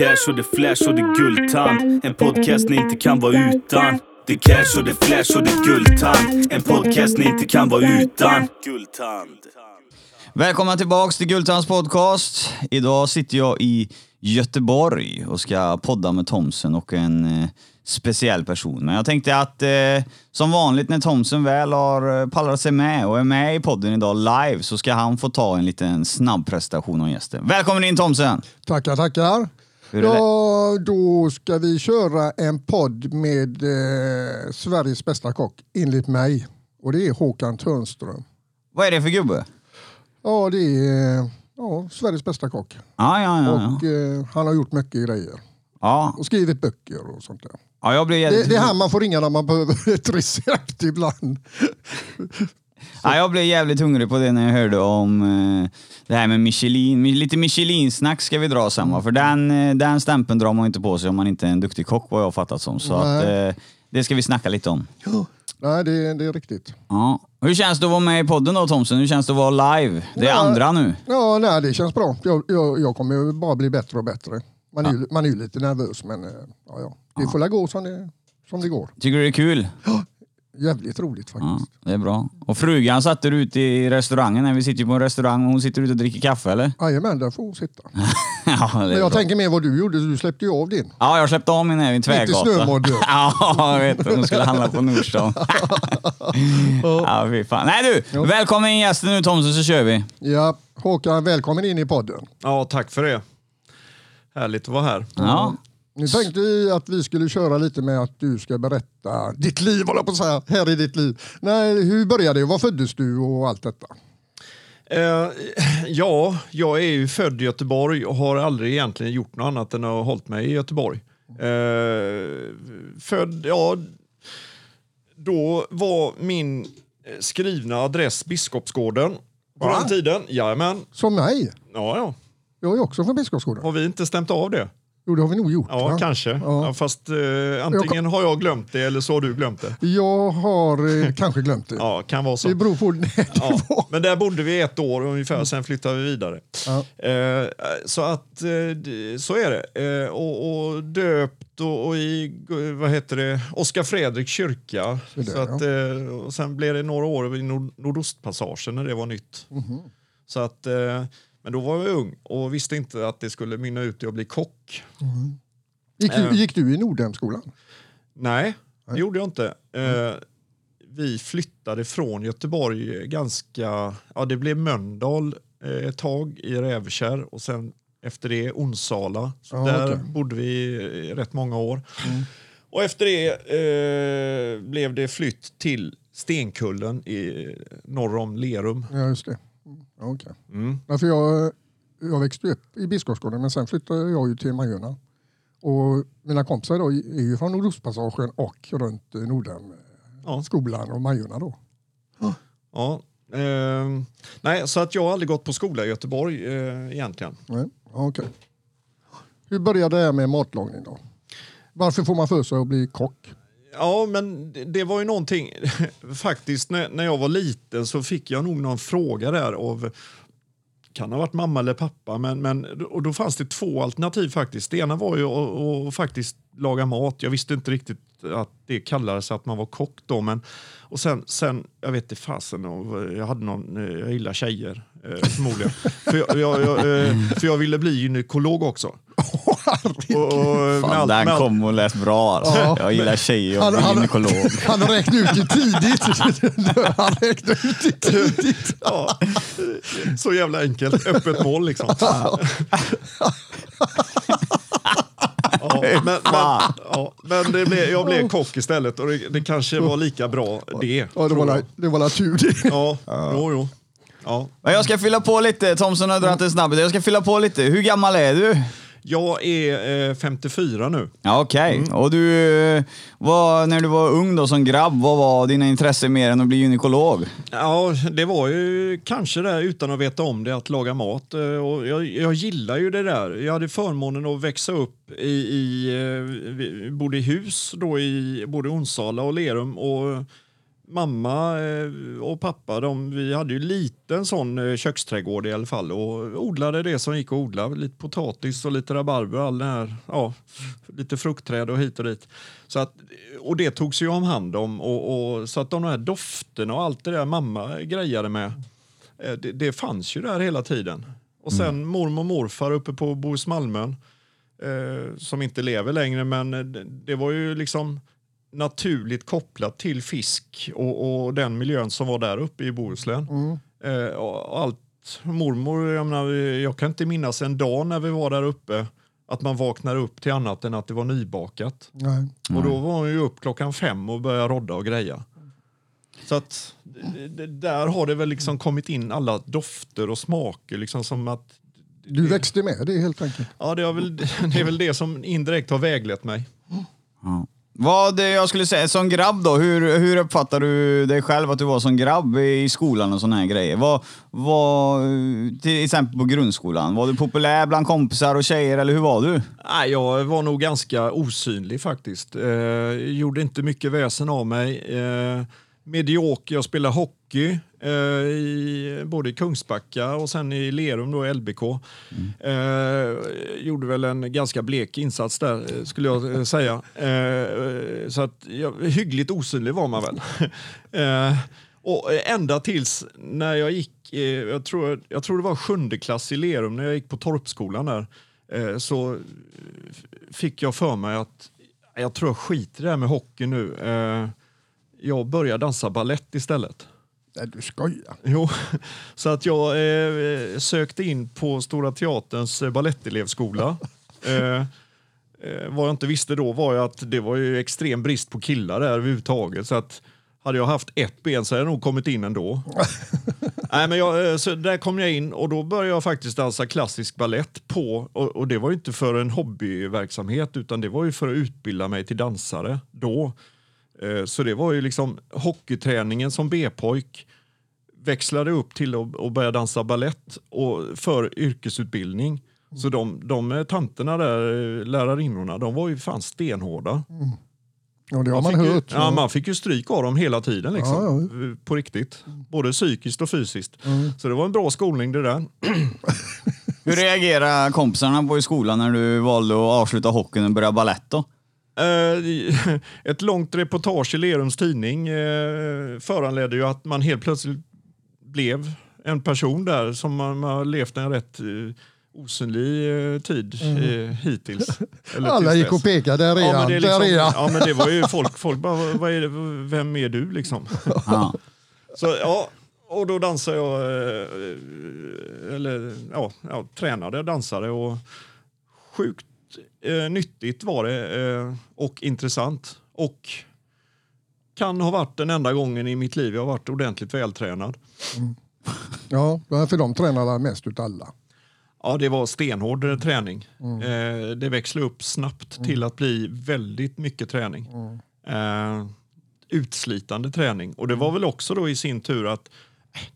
cash och det flash och det guldtand. En podcast ni inte kan vara utan. Det cash och det flash och det guldtand. En podcast ni inte kan vara utan. Guldtand. Välkomna tillbaks till Gultans podcast. Idag sitter jag i Göteborg och ska podda med Thomsen och en eh, speciell person. Men jag tänkte att eh, som vanligt när Thomsen väl har eh, pallrat sig med och är med i podden idag live så ska han få ta en liten snabb presentation av gästen. Välkommen in Thomsen! Tackar, tackar. Ja, då ska vi köra en podd med eh, Sveriges bästa kock, enligt mig. Och det är Håkan Törnström. Vad är det för gubbe? Ja, det är ja, Sveriges bästa kock. Ja, ja, ja. ja. Och eh, han har gjort mycket grejer. ja. Och skrivit böcker och sånt där. ja jag blir Det, jävligt... det är han man får ringa när man behöver ett recept ibland. Ja, jag blev jävligt hungrig på det när jag hörde om eh, det här med Michelin. Mi- Lite Michelin-snack ska vi dra sen va? För den, eh, den stämpeln drar man inte på sig om man inte är en duktig kock vad jag har fattat som. Så att, Nej. eh, det ska vi snacka lite om. Nej, det, det är riktigt. Ja. Hur känns det att vara med i podden då Thomsen? Hur känns det att vara live? Det är Ja. andra nu. Ja, nej, det känns bra. Jag, jag, jag kommer ju bara bli bättre och bättre. Man är, ju, man är ju lite nervös, men eh, ja, ja. det får la gå som det, som det går. Tycker du det är kul? Jävligt roligt Ja, faktiskt. det är bra. Och frugan satt där ute i restaurangen. när Vi sitter ju på en restaurang och hon sitter ute och dricker kaffe eller? Jajamän, där får hon sitta. ja, Men jag bra. tänker mer vad du gjorde, du släppte ju av din. Ja, jag släppte av min här vid Tvärgatan. snömodden. ja, jag vet. Hon skulle handla på Nordstan. ja, fy fan. Nej du, välkommen in gästen nu Thomsen så kör vi. Ja, Håkan, välkommen in i podden. Ja, tack för det. Härligt att vara här. Ja. Nu tänkte vi att vi skulle köra lite med att du ska berätta ditt liv, håller på att säga, här i ditt liv. Nej, hur började det? Var föddes du och allt detta? Eh, ja, jag är ju född i Göteborg och har aldrig egentligen gjort något annat än att ha hållit mig i Göteborg. Eh, född, ja, då var min skrivna adress Biskopsgården på Va? den tiden. Jajamän. Som mig. Ja, ja. Jag är också från Biskopsgården. Har vi inte stämt av det? Jo, det har vi nog gjort. Ja, va? kanske. Ja. Ja, fast eh, antingen har jag glömt det eller så har du glömt det. Jag har eh, kanske glömt det. Ja, kan vara så. Det beror på när det Ja, var. men där bodde vi ett år ungefär, sen flyttade vi vidare. Eh, så att eh, så är det. Eh, och, och döpt och, och i vad heter det, Oskar Fredriks kyrka. Så Så där, att, eh, och sen blev det några år i nord, Nordostpassagen när det var nytt. Mhm. Så att, men då var jag ung och visste inte att det skulle mynna ut i att bli kock. Gick, du, Ja. gick du i Nordhemskolan? Nej, det gjorde jag inte. Eh, vi flyttade från Göteborg ganska... Ja, det blev Mölndal eh, ett tag i Rävkärr och sen efter det Onsala. Så Ja, där okej. bodde vi rätt många år. Mm. Och efter det eh, blev det flytt till Stenkullen i, norr om Lerum. Ja, just det. Ja, okej. Mm. Ja, för jag, jag växte upp i Biskopsgården men sen flyttade jag ju till Majorna. Och mina kompisar då är ju från Nordostpassagen och runt eh, Nordhemskolan Ja. och Majorna då. Ja. Eh, nej, så att jag har aldrig gått på skola i Göteborg eh, egentligen. Nej, ja, okej. Hur började det här med matlagning då? Varför får man för sig att bli kock? Ja, men det, det var ju någonting. Faktiskt, när, när jag var liten så fick jag nog någon fråga där av kan ha varit mamma eller pappa, men, men och då fanns det två alternativ faktiskt. Det ena var ju att, att faktiskt laga mat. Jag visste inte riktigt att det kallades att man var kock då, men och sen, sen jag vet inte fasen, jag hade någon, jag gillar tjejer eh, förmodligen. för, jag, jag, jag, eh, för jag ville bli gynekolog också. Och, Fan, allt- den kom och lät bra alltså. Ja. Jag gillar tjejer och Han- gynekolog. Han räknade ut det tidigt. Han räknade ut det tidigt. Ja, så jävla enkelt. Öppet mål liksom. Ja, men, men, ja, men det blev, jag blev kock istället och det, det kanske var lika bra det. Ja, det var, la- det var la tur det. Ja, jo, jo. Ja. Men jag ska fylla på lite. Thomson har dragit en snabbis. Jag ska fylla på lite. Hur gammal är du? Jag är eh, 54 nu. Ja, Okej. Och du, eh, vad, när du var ung då som grabb, vad var dina intressen mer än att bli gynekolog? Ja, det var ju kanske det utan att veta om det, att laga mat. Eh, Och jag, jag gillar ju det där. Jag hade förmånen att växa upp i, i eh, vi bodde i hus då i både Onsala och Lerum och mamma eh, och pappa, de, vi hade ju liten sån eh, köksträdgård i alla fall och odlade det som gick att odla. Lite potatis och lite rabarber och all den här, ja, lite fruktträd och hit och dit. Så att, och det togs ju om hand om och, och så att de här dofterna och allt det där mamma grejade med, eh, det, det fanns ju där hela tiden. Och sen mormor och morfar uppe på Bohus-Malmön eh, som inte lever längre men det, det var ju liksom naturligt kopplat till fisk och, och den miljön som var där uppe i Bohuslän. Eh, och allt, mormor, jag, menar, jag kan inte minnas en dag när vi var där uppe att man vaknade upp till annat än att det var nybakat. Nej. Och då var hon ju upp klockan fem och började rodda och greja. Så att där har det väl liksom kommit in alla dofter och smaker liksom som att Du växte med det helt enkelt. Ja, det, har väl, det är väl det som indirekt har väglett mig. Ja. Vad eh, jag skulle säga, som grabb då, hur, hur uppfattar du dig själv att du var som grabb i skolan och såna här grejer? Vad, vad, till exempel på grundskolan, var du populär bland kompisar och tjejer eller hur var du? Nej, jag var nog ganska osynlig faktiskt. Eh, gjorde inte mycket väsen av mig. Eh, medioker, jag spelade hockey Eh, i, både i Kungsbacka och sen i Lerum, då, LBK. Eh, gjorde väl en ganska blek insats där, skulle jag eh, säga. Eh, så att, ja, hyggligt osynlig var man väl. eh, och ända tills när jag gick, eh, jag, tror, jag tror det var sjunde klass i Lerum, när jag gick på Torpskolan där, eh, så fick jag för mig att jag tror jag skiter i det här med hockey nu. Eh, jag börjar dansa ballett istället. Nej, du skojar. Jo, så att jag eh, sökte in på Stora Teaterns eh, balettelevskola. Eh, eh, vad jag inte visste då var ju att det var ju extrem brist på killar där överhuvudtaget. Så att hade jag haft ett ben så hade jag nog kommit in ändå. Nej, men jag, eh, så där kom jag in och då började jag faktiskt dansa klassisk ballett på, och, och det var ju inte för en hobbyverksamhet utan det var ju för att utbilda mig till dansare då. Eh, Så det var ju liksom hockeyträningen som B-pojk växlade upp till att, börja dansa ballett och för yrkesutbildning. Så de, de eh, tanterna där, eh, lärarinnorna, de var ju fan stenhårda. Ja, det har man, fick ju, hört. ja, man fick ju stryk av dem hela tiden liksom, Ja, på riktigt. Både psykiskt och fysiskt. Så det var en bra skolning det där. Hur reagerade kompisarna på i skolan när du valde att avsluta hockeyn och börja ballett då? Eh, ett långt reportage i Lerums tidning eh, föranledde ju att man helt plötsligt blev en person där som man, man har levt en rätt eh, osynlig eh, tid eh, hittills. Eller Mm. Alla gick och pekade, där är Ja, men han, det är liksom, där är han. ja, men det var ju folk, folk bara, "Vad- är det, vem är du liksom? Ja. Så ja, och då dansade jag, eller ja, ja tränade dansare och sjukt eh, nyttigt var det eh, och intressant. Och kan ha varit den enda gången i mitt liv jag har varit ordentligt vältränad. Ja, för de tränar mest utav alla. Ja, det var stenhård eh, träning. Eh, det växlade upp snabbt till att bli väldigt mycket träning. Eh, utslitande träning. Och det var väl också då i sin tur att "Äh,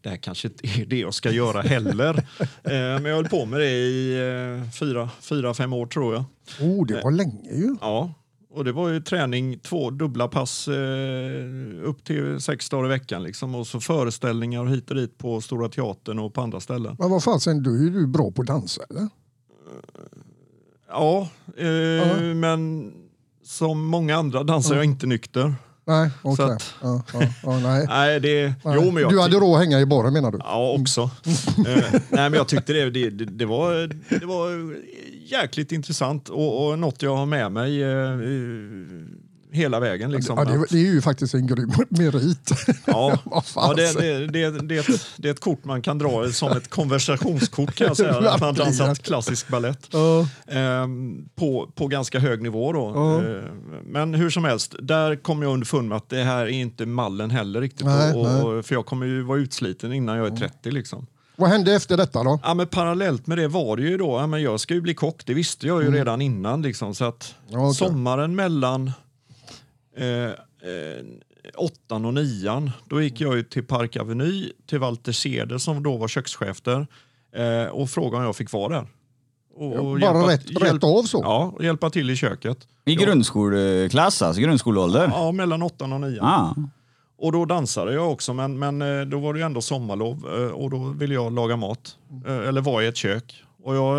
det här kanske inte är det jag ska göra heller. eh, men jag höll på med det i eh, fyra, fyra, fem år tror jag. Oh, det var länge ju. Ja, och det var ju träning, två dubbla pass eh, upp till sex dagar i veckan. Liksom. Och så föreställningar hit och dit på Stora Teatern och på andra ställen. Men vad fasen, du är du bra på att dansa eller? Ja, eh, men som många andra dansar jag inte nykter. Nej, okej. Så att- Ja, ja, ja, nej. Nej, det... Nej. Jo, men jag du hade råd att hänga i baren menar du? Ja, också. eh, nej, men jag tyckte det, det, det, var, det var jäkligt intressant och, och något jag har med mig eh, hela vägen. Liksom. Ja, det, Att- det är ju faktiskt en grym merit. Ja, ja det, det, det, är ett, kort man kan dra som ett konversationskort kan jag säga. Att man dansat klassisk ballett Ja. ehm, på, på ganska hög nivå. Då. Ja. Eh, Men hur som helst, där kom jag underfund med att det här är inte mallen heller riktigt. Nej, och, nej. för jag kommer ju vara utsliten innan jag är 30 liksom. Vad hände efter detta då? Ja, men parallellt med det var det ju då, ja, men jag ska ju bli kock, det visste jag ju redan innan. Liksom, så att Ja, okej. sommaren mellan eh, eh, åttan och nian, då gick jag ju till Park Aveny, till Walter Ceder som då var kökschef där eh, och frågade om jag fick vara där. Och, och Bara rätt, rätt av så? Ja, och hjälpa till i köket. I grundskoleklass alltså, grundskoleålder? Ja, mellan åttan och nian. Ah. Och då dansade jag också, men, men eh, då var det ju ändå sommarlov eh, och då ville jag laga mat. Eh, Eller vara i ett kök. Och jag,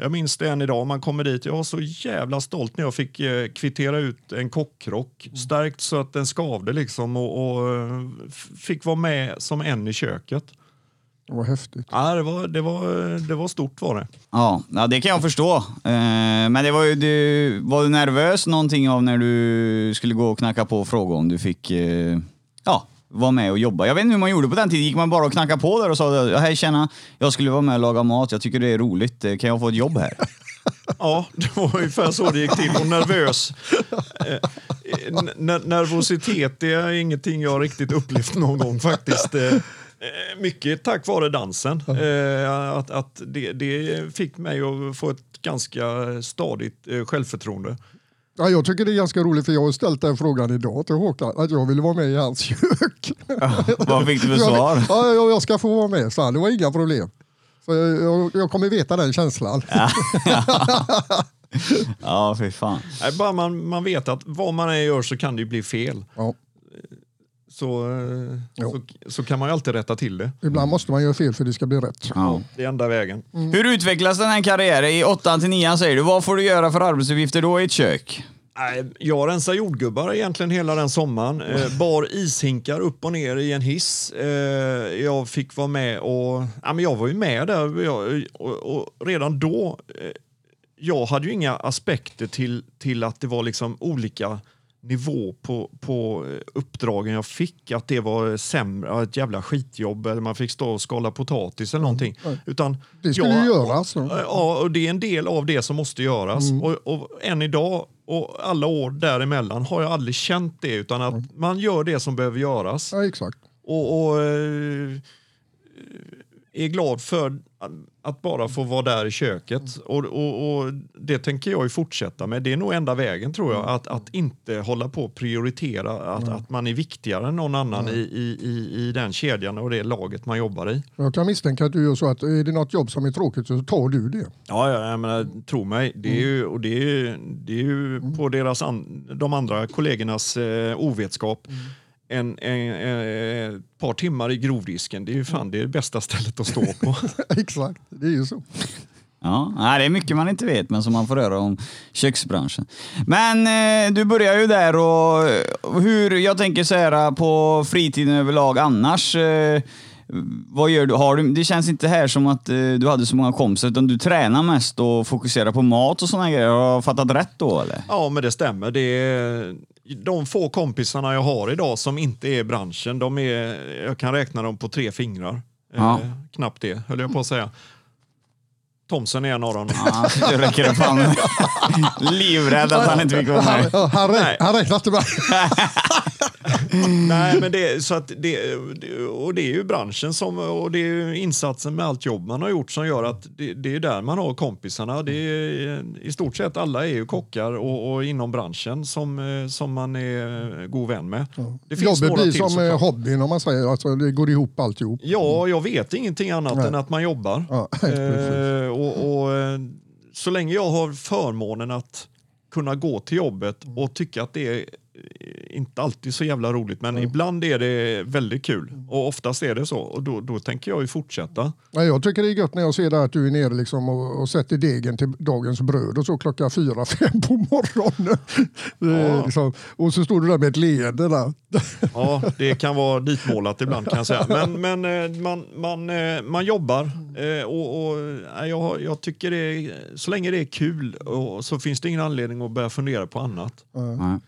jag minns det än idag, man kommer dit. Jag var så jävla stolt när jag fick eh, kvittera ut en kockrock. Stärkt så att den skavde liksom och, och fick vara med som en i köket. Det var häftigt. Ja, det, var, det, var, det var stort var det. Ja, ja, det kan jag förstå. Eh, men det var ju, du, var du nervös någonting av när du skulle gå och knacka på och fråga om du fick eh, ja, vara med och jobba? Jag vet inte hur man gjorde på den tiden. Gick man bara och knackade på där och sa hej tjena, jag skulle vara med och laga mat, jag tycker det är roligt, Eh, kan jag få ett jobb här? Ja, det var ungefär så det gick till. Och nervös. Eh, n- n- nervositet det är ingenting jag riktigt upplevt någon gång faktiskt. Eh, eh, mycket tack vare dansen. Eh, att, att det, det fick mig att få ett ganska stadigt eh, självförtroende. Ja, jag tycker det är ganska roligt för jag har ställt den frågan idag till Håkan att jag ville vara med i hans kök. Vad fick du för svar? Ja, jag, jag ska få vara med, så det var inga problem. Så jag, jag, jag kommer veta den känslan. Ja, fy fan. Nej, bara man, man vet att vad man än gör så kan det ju bli fel. Ja. Så, eh, så, så kan man ju alltid rätta till det. Ibland måste man göra fel för det ska bli rätt. Ja. Det är enda vägen. Hur utvecklas den här karriären? I 8 till 9 säger du. Vad får du göra för arbetsuppgifter då i ett kök? Nej, Jag rensade jordgubbar egentligen hela den sommaren. Eh, bar ishinkar upp och ner i en hiss. Eh, jag fick vara med och... Ja, men jag var ju med där och, redan då... Jag hade ju inga aspekter till, till att det var liksom olika nivå på, på eh, uppdragen jag fick. Att det var sämre, ett jävla skitjobb eller man fick stå och skala potatis eller någonting. Utan Det skulle jag- ju göras. så. Ja, och det är en del av det som måste göras. Mm. Och, och än idag och alla år däremellan har jag aldrig känt det utan att man gör det som behöver göras. Ja, exakt. Och, och eh, är glad för att bara få vara där i köket. Och, och, och Det tänker jag ju fortsätta med. Det är nog enda vägen tror jag. Att, att inte hålla på och prioritera att, att man är viktigare än någon annan i, i, i, i den kedjan och det laget man jobbar i. Jag kan misstänka att du gör så att är det något jobb som är tråkigt så tar du det. Ja, ja jag menar, tro mig. Det är ju, och det är, det är ju på deras an, de andra kollegornas eh, ovetskap. En, en, en, ett par timmar i grovdisken, det är ju fan det, är det bästa stället att stå på. exakt, det är ju så. Ja, det är mycket man inte vet, men som man får höra om köksbranschen. Men eh, du börjar ju där och och hur, jag tänker så här på fritiden överlag annars. Eh, vad gör du? Har du? Det känns inte här som att eh, du hade så många kompisar, utan du tränar mest och fokuserar på mat och sådana grejer. Har jag fattat rätt då eller? ja, men det stämmer. Det är, de få kompisarna jag har idag som inte är i branschen, de är, jag kan räkna dem på tre fingrar. Ja. Eh, knappt det, höll jag på att säga. Thomsen är en av dem. Ja, du räcker upp handen. Livrädd att han inte fick vara med. han, han räknar inte med. Nej, men det, så att det, och det är ju branschen som, och det är insatsen med allt jobb man har gjort som gör att det, det är där man har kompisarna. Det är, I stort sett alla är ju kockar och, och inom branschen som, som man är god vän med. Det finns Jobbet blir som eh, såklart. hobbyn om man säger. Alltså, det går ihop alltihop. Ja, jag vet ingenting annat Nej. än att man jobbar. Ja, eh, och, och, så länge jag har förmånen att kunna gå till jobbet och tycka att det är inte alltid så jävla roligt, men ibland är det väldigt kul. Och oftast är det så. Och då, då tänker jag ju fortsätta. Nej, jag tycker det är gött när jag ser där att du är nere liksom och, och sätter degen till dagens bröd och så klockan fyra, fem på morgonen. Ja. liksom, och så står du där med ett leende där. Ja, det kan vara ditmålat ibland kan jag säga. Men, men eh, man, man, eh, man jobbar eh, och, och jag, jag tycker det är, så länge det är kul och, så finns det ingen anledning att börja fundera på annat. Nej.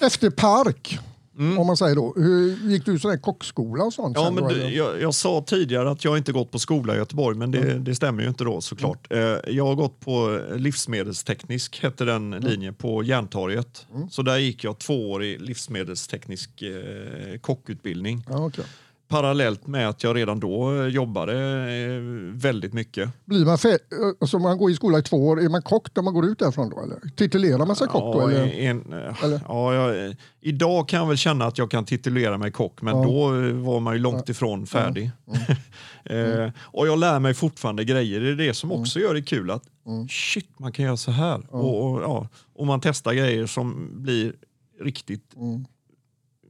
Efter park, Mm. om man säger då. Hur, gick du sån här kockskola och sånt? Ja, men du, jag, jag sa tidigare att jag inte gått på skola i Göteborg, men det, det stämmer ju inte då såklart. Eh, jag har gått på livsmedelsteknisk, hette den linjen, på Järntorget. Så där gick jag två år i livsmedelsteknisk eh, kockutbildning. Ja, okej. Parallellt med att jag redan då eh, jobbade eh, väldigt mycket. Blir man, fä- alltså man går i skola i två år, är man kock när man går ut därifrån då? Eller? Titulerar man sig kock då? Ja, Eller? en, eh, Eller? ja, jag, eh, idag kan jag väl känna att jag kan titulera mig kock, men Ja. då eh, var man ju långt ifrån färdig. eh, och jag lär mig fortfarande grejer. Det är det som också gör det kul. att Shit, man kan göra så här. Och, och, ja, och man testar grejer som blir riktigt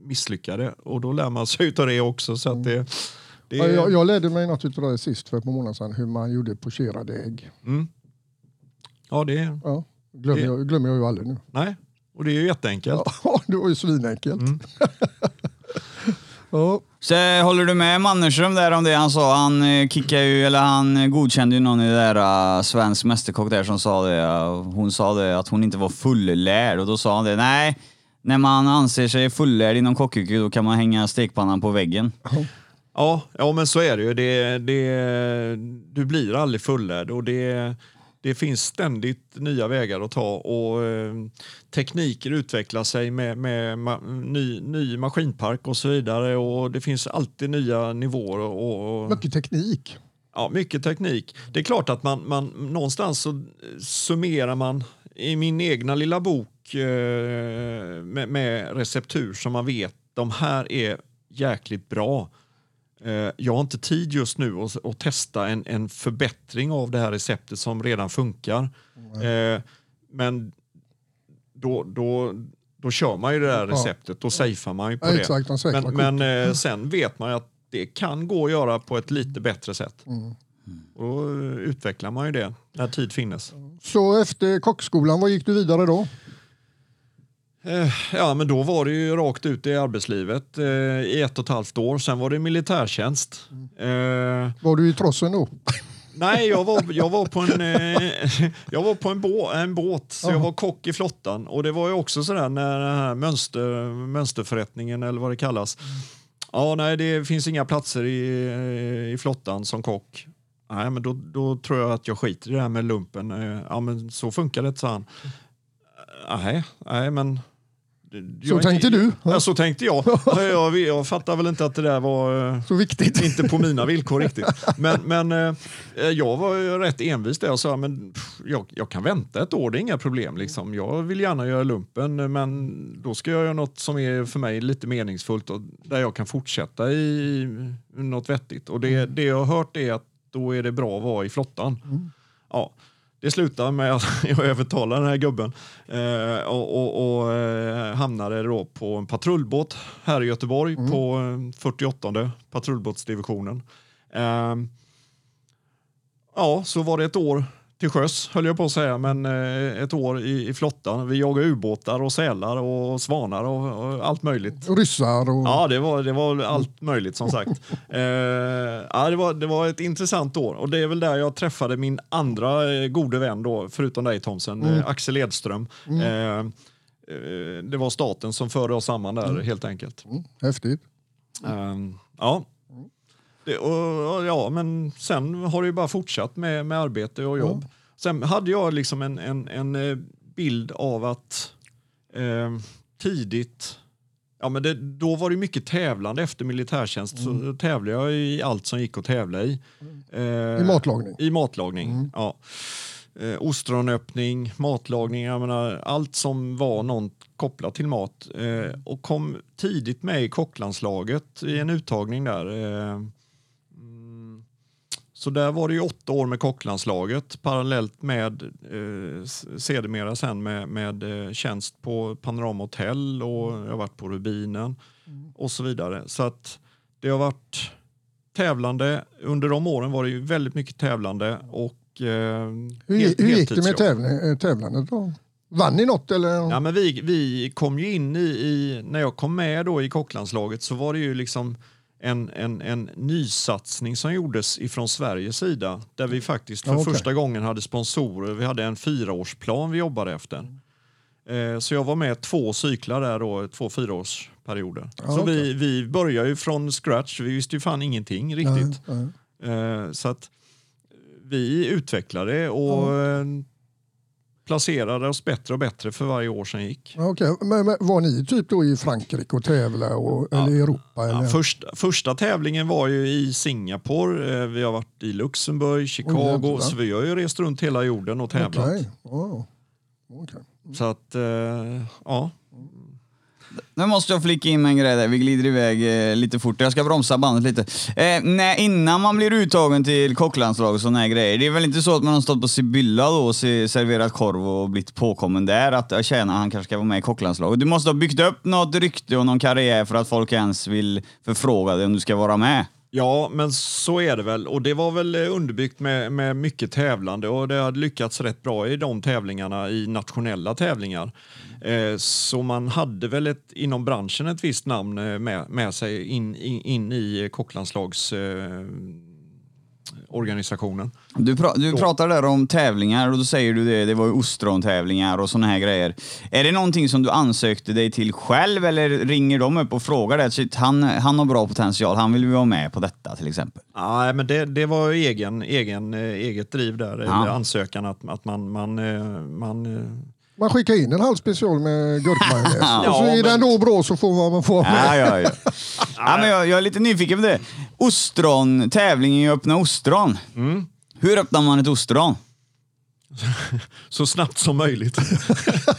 misslyckade. Och då lär man sig utav det också. Så att det, det, Ja, jag, jag lärde mig något utav det sist för ett par månader sedan, hur man gjorde pocherade ägg. mm. ja, det, Ja, glömmer, Det- jag, glömmer jag ju aldrig nu. nej. Och det är ju jätteenkelt. Ja, det var ju svinenkelt. Mm. ja, Så eh, håller du med Mannerström där om det han sa? Han eh, kickade ju, eller han eh, godkände ju någon i det där uh, svensk mästerkock där som sa det. eh, hon sa det att hon inte var fullärd och då sa han det, nej, när man anser sig fullärd inom kockyrket då kan man hänga stekpannan på väggen. Ja, ja men så är det ju. Det, det, du blir aldrig fullärd och det, det finns ständigt nya vägar att ta och eh, tekniker utvecklar sig med, med ma, ny, ny maskinpark och så vidare och det finns alltid nya nivåer. Och, och, mycket teknik. Ja, mycket teknik. Det är klart att man, man någonstans så summerar man i min egna lilla bok eh, med, med receptur som man vet, de här är jäkligt bra. Eh, jag har inte tid just nu att, att testa en, en förbättring av det här receptet som redan funkar. Eh, men då, då, då kör man ju det där receptet, då safear man ju på Ja, det. exakt, Men, men eh, sen vet man ju att det kan gå att göra på ett lite bättre sätt. Mm. Och då utvecklar man ju det när tid finnes. Så efter kockskolan, vad gick du vidare då? Eh, Ja, men då var det ju rakt ut i arbetslivet eh, i ett och ett halvt år. Sen var det militärtjänst. Eh, Var du i trossen då? nej, jag var, jag var på en, eh, jag var på en, bå, en båt, så jag var kock i flottan. Och det var ju också sådär när den här mönster, mönsterförrättningen eller vad det kallas. Ja, nej, det finns inga platser i, i flottan som kock. Nej, men då, då tror jag att jag skiter i det här med lumpen. Ja, men så funkar det, sa han. Nej, nej, men... jag Så tänkte inte- du? Ja, så tänkte jag. jag. Jag fattar väl inte att det där var... eh, Så viktigt. inte på mina villkor riktigt. Men, men eh, jag var rätt envis där och sa men jag, jag kan vänta ett år, det är inga problem. Liksom. Jag vill gärna göra lumpen men då ska jag göra något som är för mig lite meningsfullt och där jag kan fortsätta i något vettigt. Och det, det jag har hört är att då är det bra att vara i flottan. Ja. Det slutar med att jag övertalar den här gubben eh, och, och, och eh, hamnade då på en patrullbåt här i Göteborg på eh, 48 patrullbåtsdivisionen. Eh, ja, så var det ett år till sjöss höll jag på att säga, men eh, ett år i, i flottan. Vi jagade ubåtar och sälar och svanar och, och allt möjligt. Ryssar och... Ja, det var, det var allt möjligt som sagt. eh, ja, det, var, det var ett intressant år och det är väl där jag träffade min andra eh, gode vän då, förutom dig Thomsen, eh, Axel Edström. Eh, eh, det var staten som förde oss samman där helt enkelt. Mm, häftigt. Ehm, ja. Det, och, ja, men sen har det ju bara fortsatt med, med arbete och jobb. Sen hade jag liksom en, en, en eh, bild av att eh, tidigt Ja, men det, då var det mycket tävlande efter militärtjänst. Så tävlade jag i allt som gick att tävla i. Eh, I matlagning. I matlagning, ja. Eh, ostronöppning, matlagning, jag menar, allt som var något kopplat till mat. Eh, och kom tidigt med i kocklandslaget i en uttagning där. Eh, mm, så där var det ju åtta år med kocklandslaget parallellt med eh, sedermera sen med, med eh, tjänst på Panorama Hotel och jag har varit på Rubinen och så vidare. Så att det har varit tävlande. Under de åren var det ju väldigt mycket tävlande och eh, Hur, hel- hur gick det med tävling, eh, tävlandet då? Vann ni något eller? Ja, men vi, vi kom ju in i, i, när jag kom med då i kocklandslaget så var det ju liksom en, en, en nysatsning som gjordes ifrån Sveriges sida där vi faktiskt för Ja, okej. första gången hade sponsorer. Vi hade en fyraårsplan vi jobbade efter. Eh, så jag var med två cyklar där då, två fyraårsperioder. Ja, så okej. vi, vi började ju från scratch, vi visste ju fan ingenting riktigt. Nej, nej. Eh, så att vi utvecklade och eh, placerade oss bättre och bättre för varje år som gick. Ja, okej. men, men var ni typ då i Frankrike och tävla och, eller i Europa? Eller? Ja, första, första tävlingen var ju i Singapore, eh, vi har varit i Luxemburg, Chicago, jävlar. så vi har ju rest runt hela jorden och tävlat. Okej. Ja. Okej. Så att, eh, ja. Nu måste jag flika in med en grej där. Vi glider iväg eh, lite fort. Jag ska bromsa bandet lite. Eh, nej, innan man blir uttagen till kocklandslag och sådana här grejer. Det är väl inte så att man har stått på Sibylla då och serverat korv och blivit påkommen där att tjäna, tjena, han kanske ska vara med i kocklandslaget. Du måste ha byggt upp något rykte och någon karriär för att folk ens vill förfråga dig om du ska vara med. Ja, men så är det väl. Och det var väl eh, underbyggt med, med mycket tävlande och det hade lyckats rätt bra i de tävlingarna, i nationella tävlingar. Eh, så man hade väl ett, inom branschen ett visst namn eh, med, med sig in, in, in i kocklandslags eh, organisationen. Du, pra- du pratar där om tävlingar och då säger du det, det var ju ostrontävlingar och såna här grejer. Är det någonting som du ansökte dig till själv eller ringer de upp och frågar det? Shit, han, han har bra potential, han vill ju vara med på detta till exempel. Nej, men det, det var egen, egen, eh, eget driv där, Ja. ansökan att, att man, man, eh, man eh, Man skickar in en halv special med gurkmajonnäs. Ja, och så är men- den då bra så får man, man får. Ja, ja, ja. ja, men jag, jag är lite nyfiken på det. Ostron, tävlingen i öppna ostron. Hur öppnar man ett ostron? så snabbt som möjligt.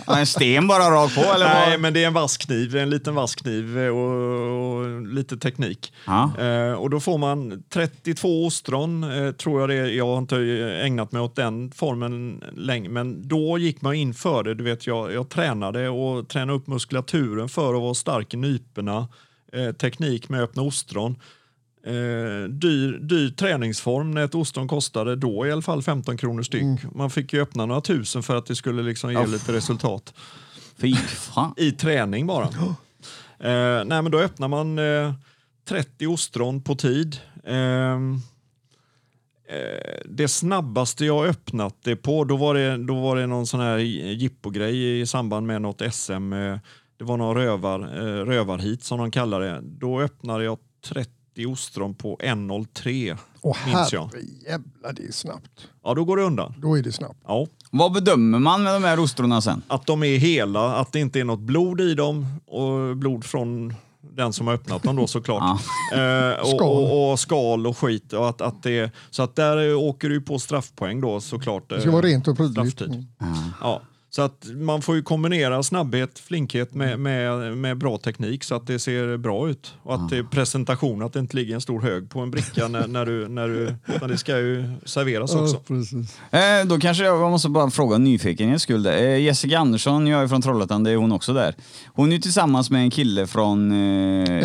En sten bara rakt på eller? Nej, vad? men det är en vass kniv, en liten vass kniv och, och lite teknik. Ja. Eh, och då får man 32 ostron, eh, tror jag det är. Jag har inte ägnat mig åt den formen länge, men då gick man in för det. Du vet, jag, jag tränade och tränade upp muskulaturen för att vara stark i nyporna. Eh, teknik med öppna ostron. Eh, dyr, dyr träningsform när ett ostron kostade då i alla fall 15 kronor styck. Man fick ju öppna några tusen för att det skulle liksom ge lite resultat Fy fan. i träning bara. Eh, nej, men då öppnar man eh, 30 ostron på tid. Ehm, eh, det snabbaste jag öppnat det på, då var det, då var det någon sån här jippogrej i samband med något SM. Eh, det var någon rövar, eh, rövarhit som de kallar det. Då öppnade jag 30 ostron på 1.03 Och minns jag. herrejävlar, det är snabbt. Ja, då går det undan. Då är det snabbt. Ja. Vad bedömer man med de här ostronen sen? Att de är hela, att det inte är något blod i dem och blod från den som har öppnat dem då såklart. Eh, och, Skal. och, och skal och skit. Och att, att det, så att där åker du på straffpoäng då såklart. Det ska vara rent och prydligt. Mm. Ja. Så att man får ju kombinera snabbhet, flinkhet med, med, med bra teknik så att det ser bra ut. Och att det är presentation, att det inte ligger en stor hög på en bricka när, när du, när du, utan det ska ju serveras också. Ja, precis. Eh, då kanske jag, jag måste bara fråga nyfikenhets skull. Eh, Jessica Andersson, jag är från Trollhättan, det är hon också där. Hon är ju tillsammans med en kille från... Eh,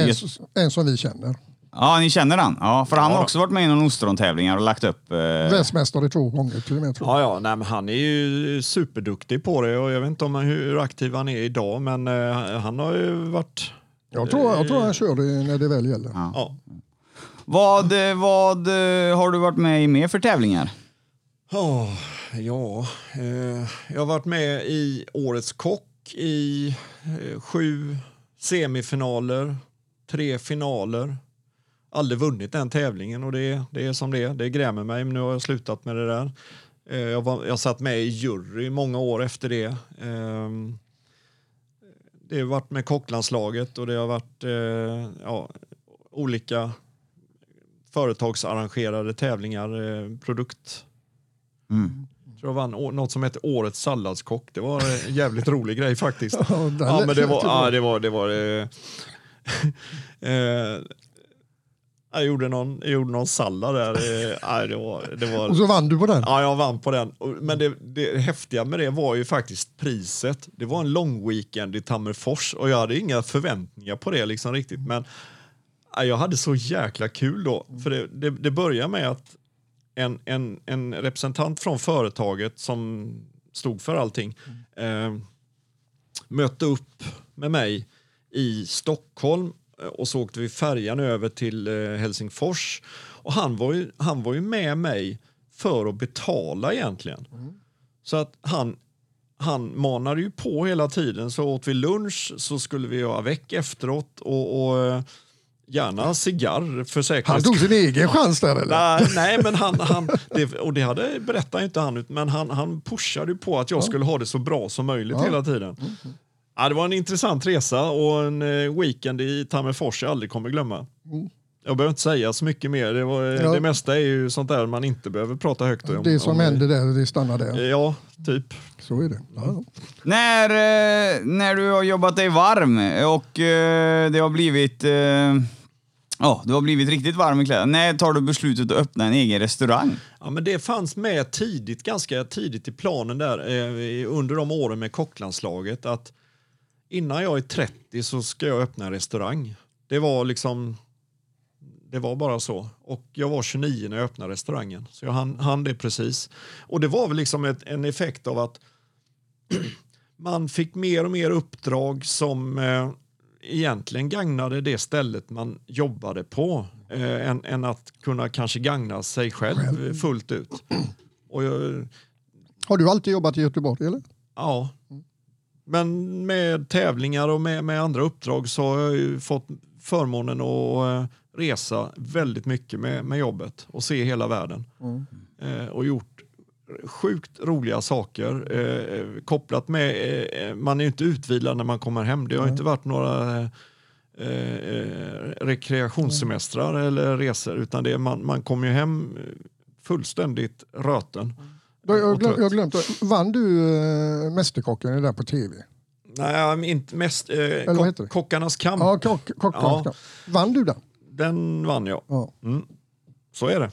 En, en som vi känner. Ja, ni känner han? Ja, för han har Ja. också varit med i någon ostrontävlingar och lagt upp... Eh, Världsmästare två gånger till och med. Tror jag. Ja, ja, nej, men han är ju superduktig på det och jag vet inte om hur aktiv han är idag men eh, han har ju varit... Jag, tror, jag tror han kör det när det väl gäller. Ja. vad eh, vad eh, har du varit med i mer för tävlingar? Åh, ja, eh, jag har varit med i Årets kock i eh, sju semifinaler, tre finaler. Aldrig vunnit den tävlingen och det, det är som det är. Det grämer mig, men nu har jag slutat med det där. Eh, jag, var, jag satt med i jury många år efter det. Ehm, det har varit med kocklandslaget och det har varit eh, ja, olika företagsarrangerade tävlingar, eh, produkt Mm. jag vann något som hette Årets salladskock. Det var en jävligt rolig grej faktiskt. Ja, men det var... Ja, det var, det var eh, jag, gjorde någon, jag gjorde någon sallad där. Ja, det var, det var, Och så vann du på den. Ja, jag vann på den. Men det, det häftiga med det var ju faktiskt priset. Det var en lång weekend i Tammerfors och jag hade inga förväntningar på det liksom riktigt. Men ja, jag hade så jäkla kul då. För det, det, det börjar med att en, en, en representant från företaget som stod för allting eh, mötte upp med mig i Stockholm och så åkte vi färjan över till eh, Helsingfors. Och han var, ju, han var ju med mig för att betala egentligen. Så att han, han manade ju på hela tiden. Så åt vi lunch så skulle vi ha väck efteråt och, och eh, gärna cigarr för Han säkerhets tog sin egen chans där eller? Nej, nej, men han, han det, och det hade, berättade inte han men han, han pushade ju på att jag skulle ha det så bra som möjligt Ja. hela tiden. Ja, det var en intressant resa och en eh, weekend i Tammerfors jag aldrig kommer glömma. Jag behöver inte säga så mycket mer. Det, var, Ja. det mesta är ju sånt där man inte behöver prata högt om. Det som om, händer där, det stannar där. Ja, typ. Så är det. Ja. När, eh, när du har jobbat dig varm och eh, det har blivit... Eh, Ja, du har blivit riktigt varm i kläderna. När tar du beslutet att öppna en egen restaurang? Ja, men det fanns med tidigt, ganska tidigt i planen där eh, under de åren med kocklandslaget att innan jag är 30 så ska jag öppna en restaurang. Det var liksom det var bara så. Och jag var 29 när jag öppnade restaurangen. Så jag hann, hann det precis. Och det var väl liksom ett, en effekt av att man fick mer och mer uppdrag som eh, egentligen gagnade det stället man jobbade på eh, än, än att kunna kanske gagna sig själv fullt ut. Jag, Har du alltid jobbat i Göteborg eller? ja. Men med tävlingar och med, med andra uppdrag så har jag ju fått förmånen att eh, resa väldigt mycket med, med jobbet och se hela världen. Eh, och gjort sjukt roliga saker eh, kopplat med, eh, man är ju inte utvilad när man kommer hem. Det har inte varit några eh, eh, rekreationssemestrar eller resor utan det man, man kommer ju hem fullständigt röten. Då, jag, Och glöm, jag glömde, vann du äh, Mästerkocken där på tv? Nej, inte mest, eh, vad kock, heter det? Kockarnas kamp. Ja, kock, kock, Ja. Vann du den? Den vann jag. Ja. Mm. Så är det.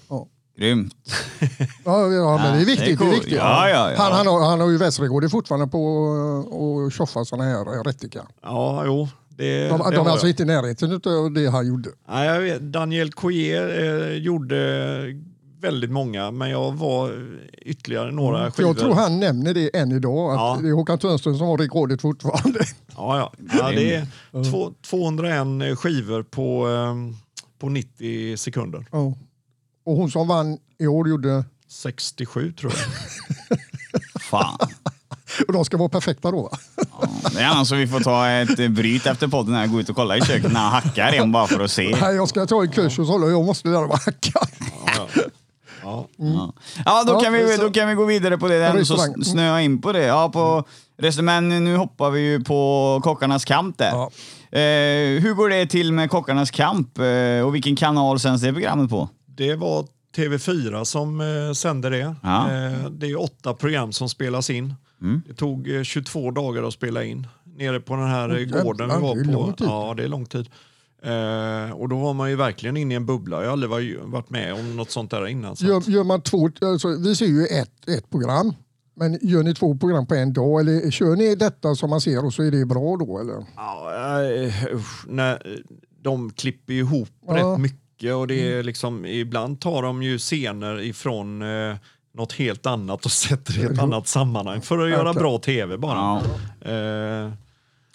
Grymt. Ja, ja men det är det är viktigt. Det är viktigt. Ja, ja, ja. Han, han, har, han har ju världsrekord fortfarande på att tjoffa sådana här rättika. Ja, jo. Det, De, det de har är alltså jag. inte i närheten av det han gjorde. Nej, jag vet, Daniel Coyer eh, gjorde väldigt många, men jag var ytterligare några För skivor. jag tror han nämner det än idag. Att Ja. Det är Håkan Törnström som har rekordet fortfarande. Ja, ja. ja det är två, 201 skivor på, eh, på 90 sekunder. Ja. Och hon som vann i år gjorde... 67 tror jag. Fan. Och de ska vara perfekta då va? Ja, det är annars så vi får ta ett bryt efter podden här, gå ut och kolla i köket när han hackar en bara för att se. Nej, jag ska ta en kurs och så håller jag måste lära mig hacka. Ja. Ja, ja då, Ja, kan vi, då kan vi gå vidare på det. Ändå så. Mm. snöa in på det. Ja, på resten, men nu hoppar vi ju på Kockarnas kamp där. Ja. Eh, hur går det till med Kockarnas kamp eh, och vilken kanal sänds det programmet på? Det var TV4 som eh, sände det. Ja. Eh, det är åtta program som spelas in. Mm. Det tog eh, 22 dagar att spela in. Nere på den här Jävlar, gården vi var på. Ja, det är lång tid. Eh, och då var man ju verkligen inne i en bubbla. Jag har aldrig varit, varit med om något sånt där innan. Så. Gör, gör man två, alltså, vi ser ju ett, ett program. Men gör ni två program på en dag eller kör ni detta som man ser och så är det bra då? Eller? Ja, eh, usch, när, de klipper ju ihop Ja. Mm. rätt mycket och det är liksom, ibland tar de ju scener ifrån eh, något helt annat och sätter i ett annat sammanhang för att göra bra tv bara. Ja. Eh,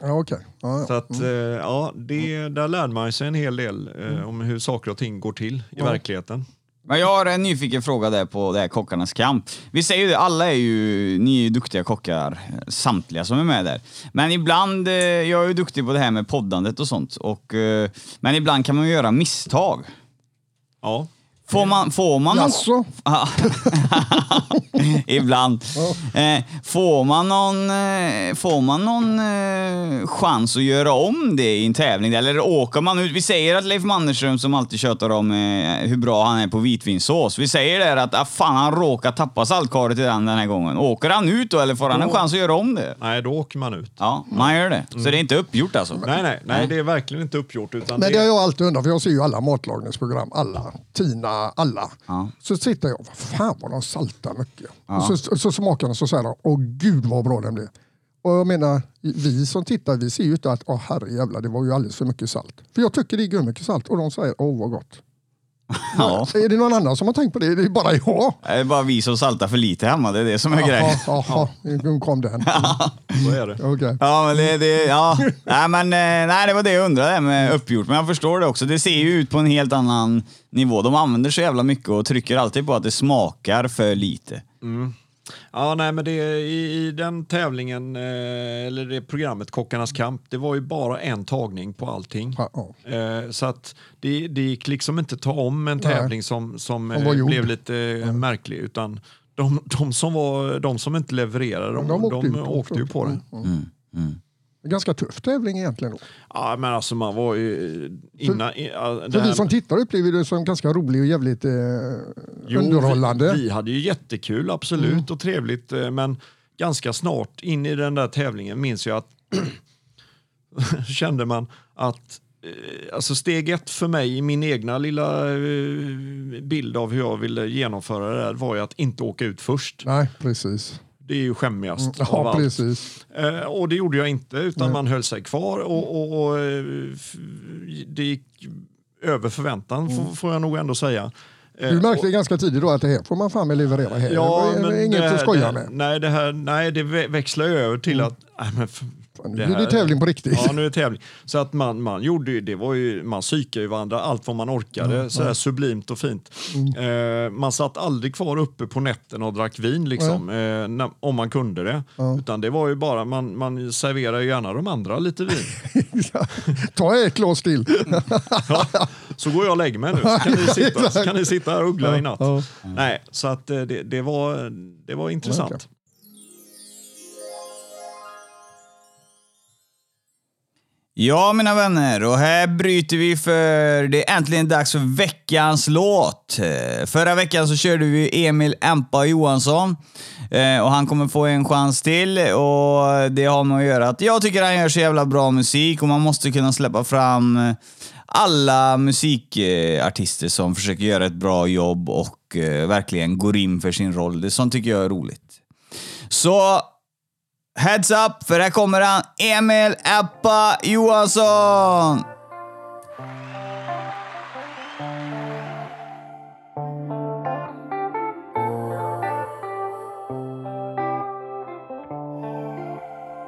Ja, okej. Ja, ja. så att, eh, ja, det, där lärde man sig en hel del eh, om hur saker och ting går till i verkligheten. Men jag har en nyfiken fråga där på det här Kockarnas kamp. Vi säger ju det, alla är ju, ni är ju duktiga kockar, samtliga som är med där. Men ibland, eh, jag är ju duktig på det här med poddandet och sånt, och, men ibland kan man ju göra misstag. Ja. Får man, får man någon, Jaså? Ibland. Eh, får man någon, eh, får man någon eh, chans att göra om det i en tävling? Eller åker man ut? Vi säger att Leif Mannerström som alltid tjötar om eh, hur bra han är på vitvinsås. Vi säger där att ah, fan, han råkar tappa saltkaret i den den här gången. Åker han ut då eller får han en chans att göra om det? Nej, då åker man ut. Ja, man gör det. Så det är inte uppgjort alltså? Nej, nej, nej, det är verkligen inte uppgjort. Utan Men det, det har jag alltid undrat, för jag ser ju alla matlagningsprogram, alla. Tina, alla. Ja. Så sitter jag, vad fan vad de saltar mycket. Och så, så smakar de så säger de, åh gud vad bra den blev. Och jag menar, vi som tittar, vi ser ju inte att, åh herrejävlar, det var ju alldeles för mycket salt. För jag tycker det är mycket salt och de säger, åh vad gott. Ja. Är det någon annan som har tänkt på det? Det är bara jag. Det är bara vi som saltar för lite hemma, det är det som är grejen. Jaha, nu kom den. så är det. Okej. Ja, men det, det, ja. nej, men, eh, nej, det var det jag undrade med uppgjort. Men jag förstår det också. Det ser ju ut på en helt annan nivå. De använder så jävla mycket och trycker alltid på att det smakar för lite. Ja, nej, men det, i, i den tävlingen, eh, eller det programmet Kockarnas kamp, det var ju bara en tagning på allting. Ja, ja. Eh, så att det, det gick liksom inte ta om en Nej. tävling som, som Som eh, blev lite eh, märklig. Utan de, de, som var, de som inte levererade, de, de de, åkte ut åkte, också. ju på det. Mm, mm. Ganska tuff tävling egentligen. Då. Ja, men alltså man var ju... Innan, i- ja, För vi som tittar upplever det som ganska rolig och jävligt eh, Jo, underhållande. Vi, vi hade ju jättekul, absolut, och trevligt. eh, Men ganska snart in i den där tävlingen minns jag att kände man att eh, alltså steg ett för mig i min egna lilla eh, bild av hur jag ville genomföra det där var ju att inte åka ut först. Nej, precis. Det är ju skämmigast av Ja, precis. Eh, och det gjorde jag inte, utan man höll sig kvar och, och, och eh, det gick över förväntan får, får jag nog ändå säga. Eh, Du märkte ganska tidigt då att det här får man fan med leverera här. Ja, det är inget det här, att skoja med. Nej, det, här, nej, det vä- växlar över till att... Nej, men Nu blir det tävling på riktigt. Ja, nu är det tävling. Så att man, man gjorde ju, det var ju, man psykade ju varandra allt vad man orkade. så här sublimt och fint. Mm. Eh, man satt aldrig kvar uppe på nätten och drack vin liksom, eh, när, om man kunde det. Utan det var ju bara, man, man serverar ju gärna de andra lite vin. Ta ett glas till. Ja, så går jag och lägger mig nu, så kan ni sitta, kan ni sitta här och uggla i natt. Ja. Nej, så att eh, det, det, var, det var intressant. Ja, mina vänner, och här bryter vi för det är äntligen dags för veckans låt. Eh, förra veckan så körde vi Emil Empa Johansson eh, och han kommer få en chans till och det har med att göra att jag tycker han gör så jävla bra musik och man måste kunna släppa fram eh, alla musikartister som försöker göra ett bra jobb och verkligen går in för sin roll. Det sånt tycker jag är roligt. Så Heads up, för här kommer han, Emil Appa Johansson!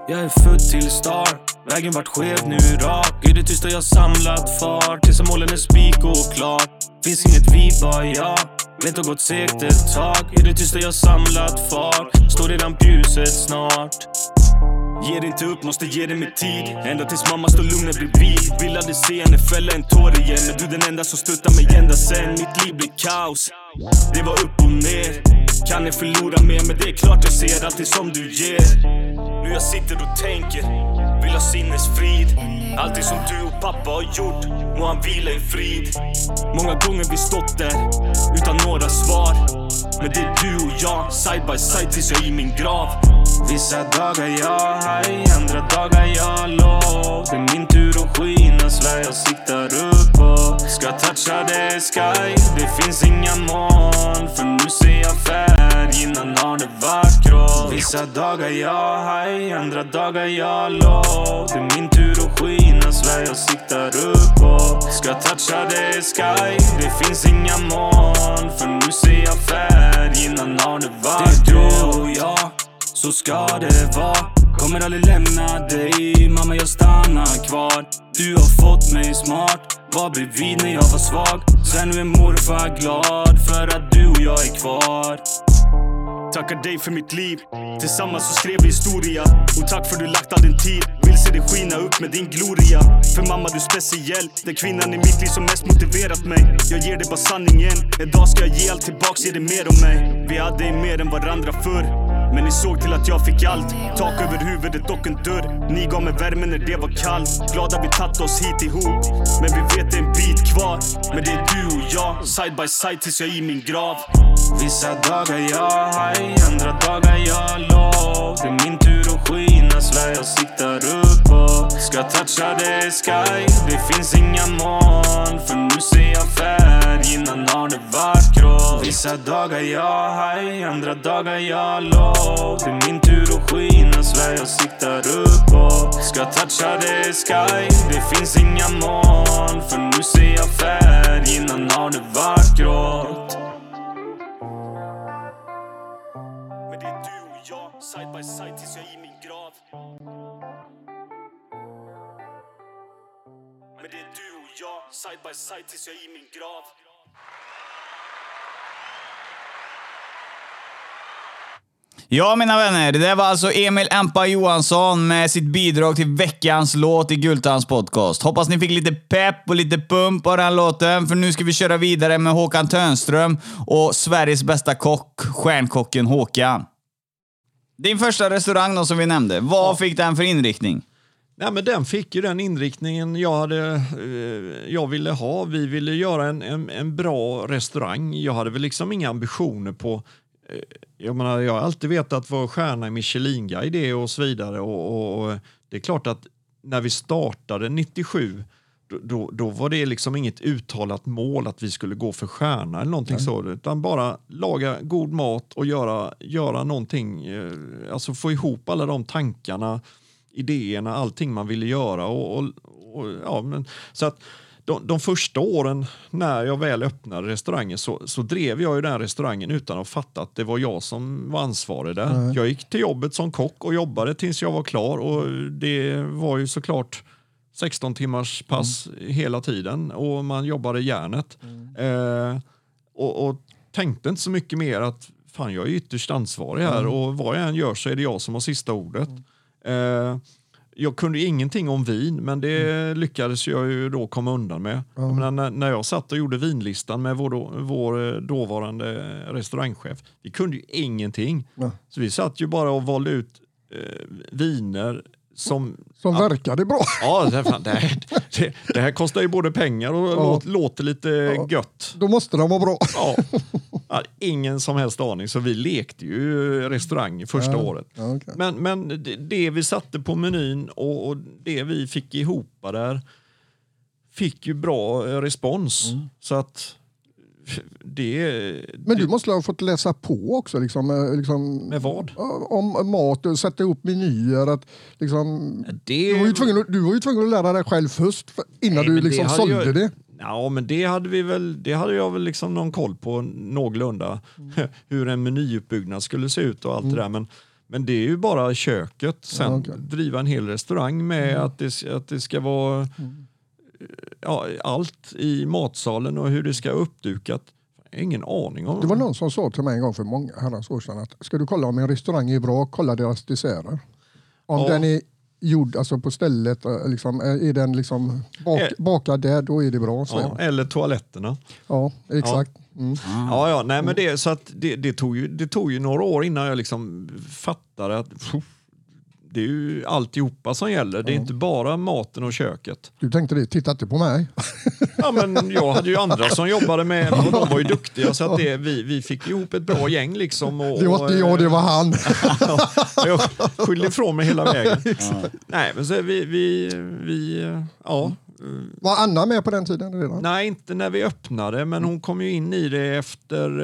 Jag är född till star, vägen vart skev, nu rak. I det tysta jag samlat fart, tills målen är spik och klart Finns inget vi, bara jag. Vet har gått segt ett tag I det tysta jag samlat fart, står redan på ljuset snart. Ger inte upp, måste ge det med tid. Ända tills mamma står lugn bredvid. Vill aldrig se henne fälla en tår igen. Men du den enda som stöttar mig ända sen Mitt liv blir kaos. Det var upp och ner. Kan jag förlora mer? Men det är klart jag ser alltid som du ger. Nu jag sitter och tänker, vill ha sinnesfrid. Allting som du och pappa har gjort, må han vila i frid. Många gånger vi stått där, utan några svar. Men det är du och jag, side by side tills jag är i min grav. Vissa dagar jag high, andra dagar jag låg. Det är min tur att skina, svär jag siktar uppåt. Ska toucha the sky, det finns inga moln. För nu ser jag färg, innan har det varit grått Vissa dagar jag high, andra dagar jag låg. Det är min tur att skina, svär jag siktar uppåt. Ska toucha the sky, det finns inga moln. För nu ser jag färg, innan har det varit Det är du och jag, så ska det vara. Kommer aldrig lämna dig, mamma jag stannar kvar. Du har fått mig smart, var bredvid när jag var svag. Sen nu är morfar glad för att du och jag är kvar Tackar dig för mitt liv. Tillsammans så skrev vi historia. Och tack för du lagt all din tid. Vill se dig skina upp med din gloria. För mamma du är speciell. Den kvinnan i mitt liv som mest motiverat mig. Jag ger dig bara sanningen. En dag ska jag ge allt tillbaks, ge dig mer om mig. Vi hade mer än varandra förr men ni såg till att jag fick allt. Tak över huvudet och en dörr. Ni gav mig värme när det var kallt. Glada vi tagit oss hit ihop. Men vi vet det är en bit kvar. Men det är du och jag Side by side tills jag är i min grav. Vissa dagar jag high Andra dagar jag low. Det är min tur att skina Svär jag siktar uppåt. Ska toucha the sky Det finns inga moln. För nu ser jag färg Innan har det varit grått. Vissa dagar jag high Andra dagar jag det är min tur att skina Svär jag siktar uppåt. Ska toucha the sky Det finns inga moln För nu ser jag färg Innan har det varit grått. Men det är du och jag, side by side tills jag är i min grav. Men det är du och jag, side by side tills jag är i min grav. Ja, mina vänner, det där var alltså Emil Empa Johansson med sitt bidrag till veckans låt i Gultans podcast. Hoppas ni fick lite pepp och lite pump av den låten, för nu ska vi köra vidare med Håkan Törnström och Sveriges bästa kock, stjärnkocken Håkan. Din första restaurang då som vi nämnde, vad fick den för inriktning? Nej, men den fick ju den inriktningen jag, hade, eh, jag ville ha. Vi ville göra en, en, en bra restaurang. Jag hade väl liksom inga ambitioner på... Eh, jag, menar, jag har alltid vetat vad stjärna i Michelin-guide är och så vidare. Och, och, och det är klart att när vi startade 97 då, då, då, var det liksom inget uttalat mål att vi skulle gå för stjärna eller någonting så, utan bara laga god mat och göra, göra någonting, eh, alltså få ihop alla de tankarna, idéerna, allting man ville göra. Och, och, och ja, men, så att de, de, första åren när jag väl öppnade restaurangen så, så drev jag ju den restaurangen utan att fatta att det var jag som var ansvarig där. Mm. Jag gick till jobbet som kock och jobbade tills jag var klar och det var ju såklart 16 timmars pass mm. hela tiden och man jobbade järnet. Mm. Eh, och, och, tänkte inte så mycket mer att fan jag är ytterst ansvarig här mm. och vad jag än gör så är det jag som har sista ordet. Mm. Eh, jag kunde ingenting om vin, men det mm. lyckades jag ju då komma undan med. Mm. Jag när, när jag satt och gjorde vinlistan med vår, vår eh, dåvarande restaurangchef, vi kunde ju ingenting. Så vi satt ju bara och valde ut eh, viner som, som verkade bra. Ja, det, det, här, det, det, här kostar ju både pengar och ja. låter lite ja. gött. Då måste de vara bra. Ja. ja. ingen som helst aning, så vi lekte ju restaurang första ja. året. Okay. Men, men det, det, vi satte på menyn och, och, det vi fick ihop där fick ju bra respons. Mm. Så att det, Men du måste ha fått läsa på också? Liksom, eh, liksom, med vad? Om mat och sätta ihop menyer. Att, liksom, det... du, var ju tvungen, du var ju tvungen att lära dig själv först innan Nej, du liksom sålde jag... det. Ja, men det hade, vi väl, det hade jag väl liksom någon koll på någorlunda. Mm. Hur en menyuppbyggnad skulle se ut och allt mm. det där. Men, men det är ju bara köket. Sen ja, okay. driva en hel restaurang med mm. att, det, att det ska vara mm ja, allt i matsalen och hur det ska uppdukat. Ingen aning om. Det var någon som sa till mig en gång för många herrans år sedan att ska du kolla om en restaurang är bra, kolla deras desserter. Om ja. den är gjord alltså på stället, eh, liksom, är den liksom bak, eh. bakad där, då är det bra. Ja, eller toaletterna. Ja, exakt. Ja. Mm. Ja, ja, nej, men det, så att det, det, tog ju, det tog ju några år innan jag liksom fattade att det är ju alltihopa som gäller. Det är inte bara maten och köket. Du tänkte det, titta inte på mig. Ja, men jag hade ju andra som jobbade med och de var ju duktiga så att det, vi, vi fick ihop ett bra gäng. Liksom och, det var inte jag, det var han. jag skyllde ifrån mig hela vägen. Ja. Nej, men så vi, vi, vi ja. Var Anna med på den tiden redan? Nej, inte när vi öppnade, men hon kom ju in i det efter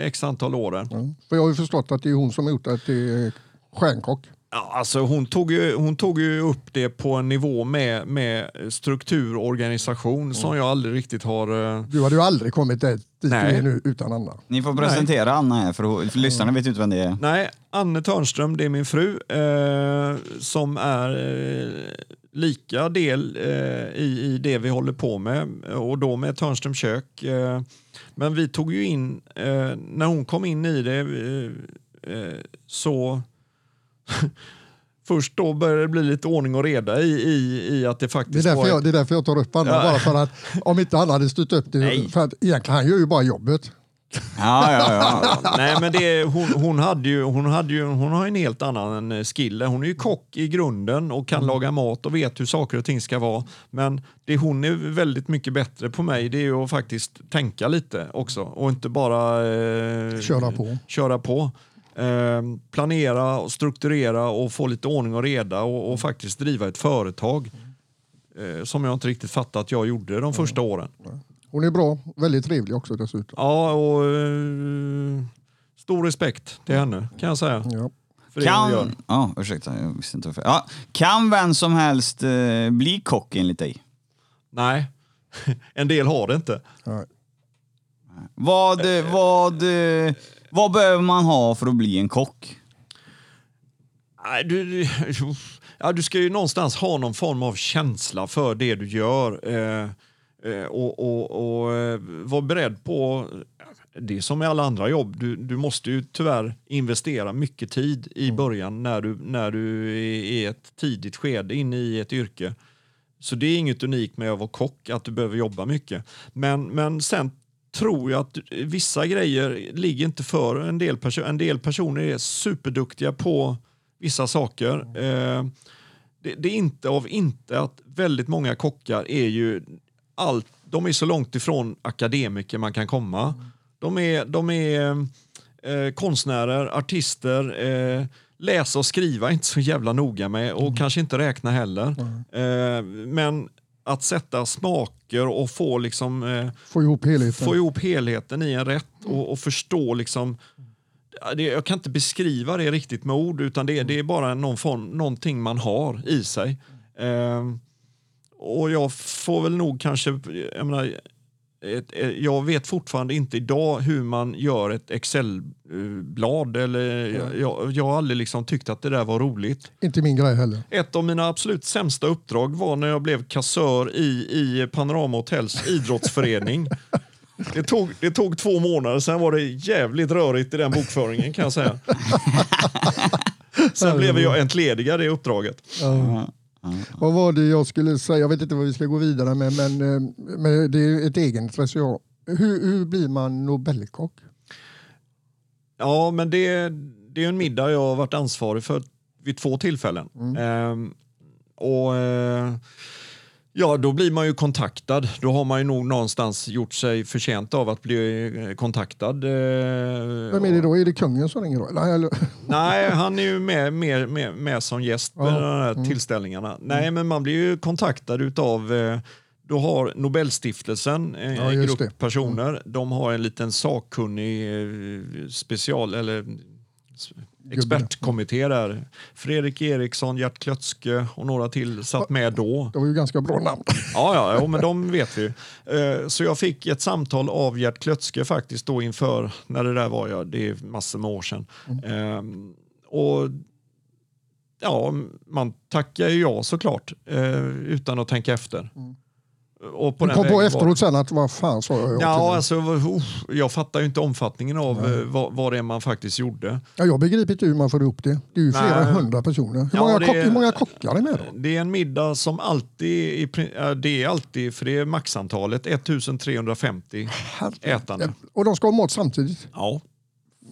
eh, x antal år. Ja. För jag har ju förstått att det är hon som har gjort det till stjärnkock. Ja, alltså hon, tog ju, hon tog ju upp det på en nivå med, med struktur och organisation mm. som jag aldrig riktigt har... Eh, du hade ju aldrig kommit dit du är nu utan Anna. Ni får presentera Nej. Anna här, för, för lyssnarna vet inte vem det är. Nej, Anne Törnström, det är min fru eh, som är eh, lika del eh, i, i det vi håller på med och då med Törnström kök. Eh, men vi tog ju in, eh, när hon kom in i det så Först då börjar det bli lite ordning och reda i, i, i att det faktiskt det är, därför jag, det är därför jag tar upp Anna, ja. bara för att om inte han hade styrt upp det, Nej. för att egentligen han gör ju bara jobbet. Ja, ja, ja. Nej, men det, hon, hon, hade ju, hon, hade ju, hon har en helt annan eh, skill. Hon är ju kock i grunden och kan mm. laga mat och vet hur saker och ting ska vara. Men det hon är väldigt mycket bättre på mig det är att faktiskt tänka lite också och inte bara eh, köra på. Köra på. Eh, planera och strukturera och få lite ordning och reda och, och faktiskt driva ett företag. Eh, som jag inte riktigt fattat att jag gjorde de första åren. Hon är bra, väldigt trevlig också dessutom. Ja, och eh, stor respekt till henne kan jag säga. Ja. Kan, ja, ursäkta, jag visste inte varför. Ja, kan vem som helst eh, bli kock enligt dig? Nej, en del har det inte. Nej. Vad, vad, vad behöver man ha för att bli en kock? Du, du, ja, du ska ju någonstans ha någon form av känsla för det du gör. Eh, eh, och, och, och eh, vara beredd på det som med alla andra jobb. Du, du måste ju tyvärr investera mycket tid i mm. början när du, när du är i ett tidigt skede inne i ett yrke. Så det är inget unikt med att vara kock, att du behöver jobba mycket. Men, men sen tror jag att vissa grejer ligger inte för en del personer. En del personer är superduktiga på vissa saker. Eh, det, det är inte av inte att väldigt många kockar är ju allt, de är så långt ifrån akademiker man kan komma. De är, de är eh, konstnärer, artister, eh, läsa och skriva är inte så jävla noga med och kanske inte räkna heller. Eh, men att sätta smaker och få liksom eh, Få ihop helheten. få ihop helheten i en rätt och, och förstå liksom det, jag kan inte beskriva det riktigt med ord utan det, det är bara någon form, någonting man har i sig. Ehm, och jag får väl nog kanske, jag menar, ett, ett, jag vet fortfarande inte idag hur man gör ett Excel-blad. Eller, jag, jag har aldrig liksom tyckt att det där var roligt. Inte min grej heller. Ett av mina absolut sämsta uppdrag var när jag blev kassör i, i Panorama Hotels idrottsförening. Det tog, det tog två månader, sen var det jävligt rörigt i den bokföringen kan jag säga. Sen blev jag entledigad i uppdraget. Ja. Vad var det jag skulle säga? Jag vet inte vad vi ska gå vidare med, men, eh, men det är ett egenintresse. Ja. Hur, hur blir man Nobelkock? Ja, men det, det är en middag jag har varit ansvarig för vid två tillfällen. Ehm, och eh, Ja, då blir man ju kontaktad. Då har man ju nog någonstans gjort sig förtjänt av att bli eh, kontaktad. eh, Vem är det då? Är det kungen som ringer då? Eller? Nej, han är ju med, med, med, med som gäst på Ja, de här tillställningarna. Nej, men man blir ju kontaktad utav eh, då har Nobelstiftelsen, Ja, en just grupp det. personer, de har en liten sakkunnig special eller expertkommitté där. Fredrik Eriksson, Gert Klötske och några till satt med då. Det var ju ganska bra namn. Ja, ja, jo, men de vet vi. Eh, Så jag fick ett samtal av Gert Klötske faktiskt då inför, när det där var jag, det är massor med år sedan. Ehm, och ja, man tackar ju ja såklart, eh, utan att tänka efter. Och Du den kom på vägen var- efteråt sen att vad fan sa jag? Ja, alltså, uff, jag fattar ju inte omfattningen av eh, vad, vad det är man faktiskt gjorde. ja, jag begriper inte hur man får ihop det. Det är ju flera Nej. hundra personer. Hur, Ja, många, det kock, hur många kockar är med då? Det är en middag som alltid, det är alltid, för det är maxantalet, 1350 ätande. Och de ska ha mat samtidigt. Ja.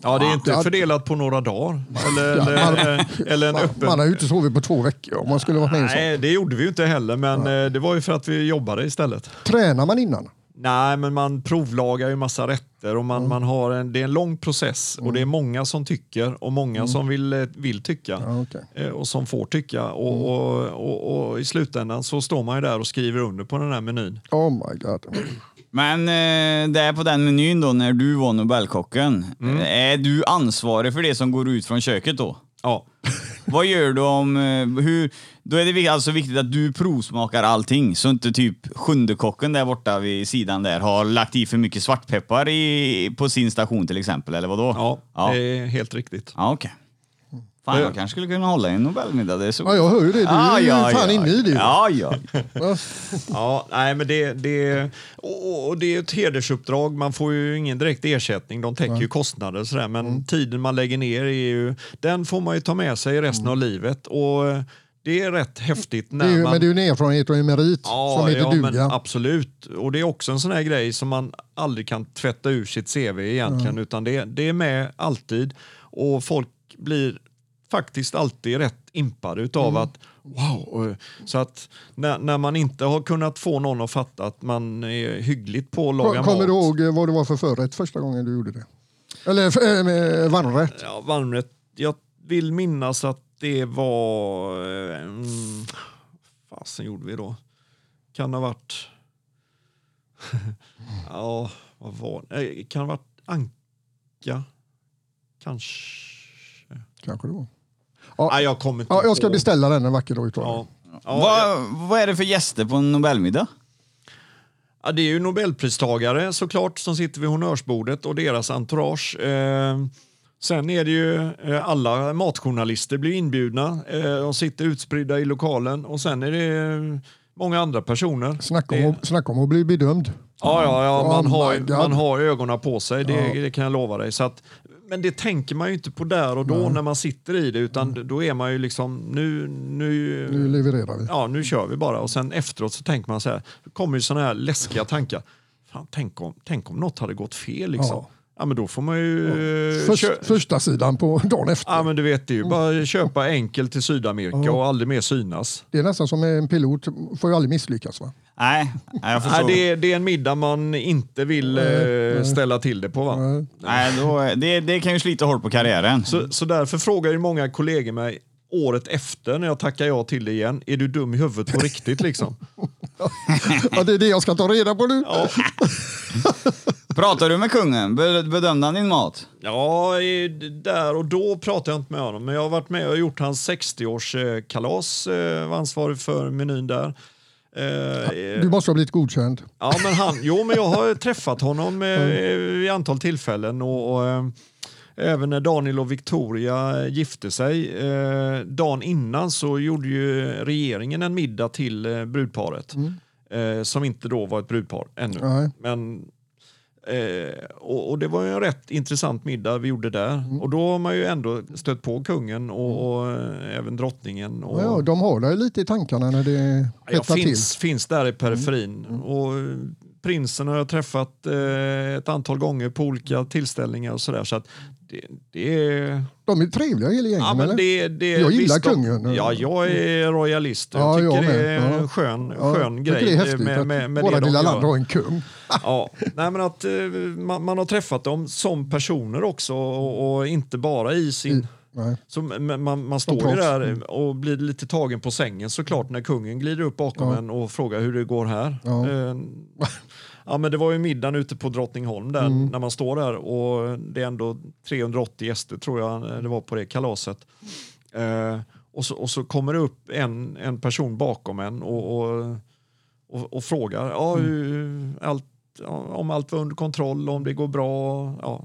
Ja, det är inte fördelat på några dagar. Eller, eller, eller en Man, öppen... man har ju inte sovit på två veckor om man skulle varit med. Nej, det gjorde vi ju inte heller, men eh, det var ju för att vi jobbade istället. Tränar man innan? Nej, men man provlagar ju massa rätter och man, man har en, det är en lång process och det är många som tycker och många som vill, eh, vill tycka Ja, okej. eh, och som får tycka. Och, och, och, och i slutändan så står man ju där och skriver under på den här menyn. Oh my god. Men eh, det är på den menyn då, när du var Nobelkocken. Mm. Är du ansvarig för det som går ut från köket då? Ja. Vad gör du om... eh, Hur, då är det alltså viktigt att du provsmakar allting, så inte typ sjunde kocken där borta vid sidan där har lagt i för mycket svartpeppar i, på sin station till exempel, eller vadå? Ja, Ja, det är helt riktigt. ja okej. Fan, jag kanske skulle kunna hålla en Nobelmiddag. Det är så... Ja, jag hör ju det. Du är ju fan inne i det. Ja, ja. Ja. Ja, nej, men det, det, och, det är ett hedersuppdrag. Man får ju ingen direkt ersättning. De täcker ju kostnader och sådär. Men Mm. tiden man lägger ner, är ju, den får man ju ta med sig resten av livet. Och eh, det är rätt häftigt när Det är, ju- man... Men det är ju en erfarenhet och en merit Ja, som heter ja men duga. absolut. Och det är också en sån här grej som man aldrig kan tvätta ur sitt CV egentligen. Utan det, det är med alltid. Och folk blir faktiskt alltid rätt impade utav Mm. att wow. Så att när, när man inte har kunnat få någon att fatta att man är hyggligt på att laga Kommer mat. du ihåg eh, vad det var för förrätt första gången du gjorde det? Eller äh, varmrätt? Ja, varmrätt. Jag vill minnas att det var... Mm, fasen gjorde vi då? Kan ha varit... ja, vad var det? Kan ha varit anka? Kanske? Kanske det var. Nej, jag kommer inte Ja, jag ska beställa den en vacker dag. Ja. Ja, ja. Vad, vad är det för gäster på en Nobelmiddag? Ja, det är ju Nobelpristagare såklart som sitter vid honnörsbordet och deras entourage. Eh, sen är det ju eh, alla matjournalister blir inbjudna eh, och sitter utspridda i lokalen och sen är det eh, många andra personer. Snacka Det- om, att- snacka om att bli bedömd. Ja, ja, ja man, Oh har, man har ögonen på sig, det, Ja. det kan jag lova dig. Så att, men det tänker man ju inte på där och då när man sitter i det utan då är man ju liksom nu, nu, Nu levererar vi. ja, nu kör vi bara. Och sen efteråt så tänker man så här, då kommer ju sådana här läskiga tankar. Fan, tänk, om, tänk om något hade gått fel liksom. Ja, men då får man ju... eh, Först, kö- första sidan på dagen efter. Ja, men du vet, det är ju bara köpa enkelt till Sydamerika och aldrig mer synas. Det är nästan som en pilot, får ju aldrig misslyckas. Va? Nej, nej, jag förstår. Nej, det, är, det är en middag man inte vill eh, ställa till det på. Va? Nej, då, det, det kan ju slita hårt på karriären. Så, så därför frågar ju många kollegor mig året efter när jag tackar ja till det igen. Är du dum i huvudet på riktigt liksom? Ja, det är det jag ska ta reda på nu. Ja, Pratar du med kungen? Be- Bedömde han din mat? ja där och då pratar jag inte med honom. Men jag har varit med och gjort hans 60-årskalas. Eh, var ansvarig för menyn där. Eh, Du måste ha blivit godkänd. Ja, men han, jo, men jag har träffat honom eh, vid antal tillfällen. Och, och, eh, även när Daniel och Victoria gifte sig, eh, dagen innan så gjorde ju regeringen en middag till eh, brudparet. Eh, som inte då var ett brudpar ännu. Nej. Men, eh, och, och det var ju en rätt intressant middag vi gjorde där. Och då har man ju ändå stött på kungen och, och eh, även drottningen. Och, Ja, de har dig lite i tankarna när det hettar till. finns, finns där i periferin. Och eh, prinsen har jag träffat eh, ett antal gånger på olika tillställningar och sådär. Så att det, det är... De är trevliga hela gängen, Ja, men det, det, Jag gillar visst, de- kungen. Ja, jag är royalist. Jag Ja, tycker jag det är en Ja. skön, Ja, skön jag grej det är häftigt med, att med, med våra det de lilla land har en kung. Ja, nej men att eh, man, man har träffat dem som personer också och, och inte bara i sin... Nej. Så man, man, står ju där och blir lite tagen på sängen såklart när kungen glider upp bakom Ja. en och frågar hur det går här. Ja. Eh, ja men det var ju middagen ute på Drottningholm där Mm. när man står där och det är ändå 380 gäster tror jag det var på det kalaset. Eh, och, så, och så kommer det upp en, en person bakom en och, och, och, och frågar ja, Mm. hur, allt, om allt var under kontroll, om det går bra. Ja.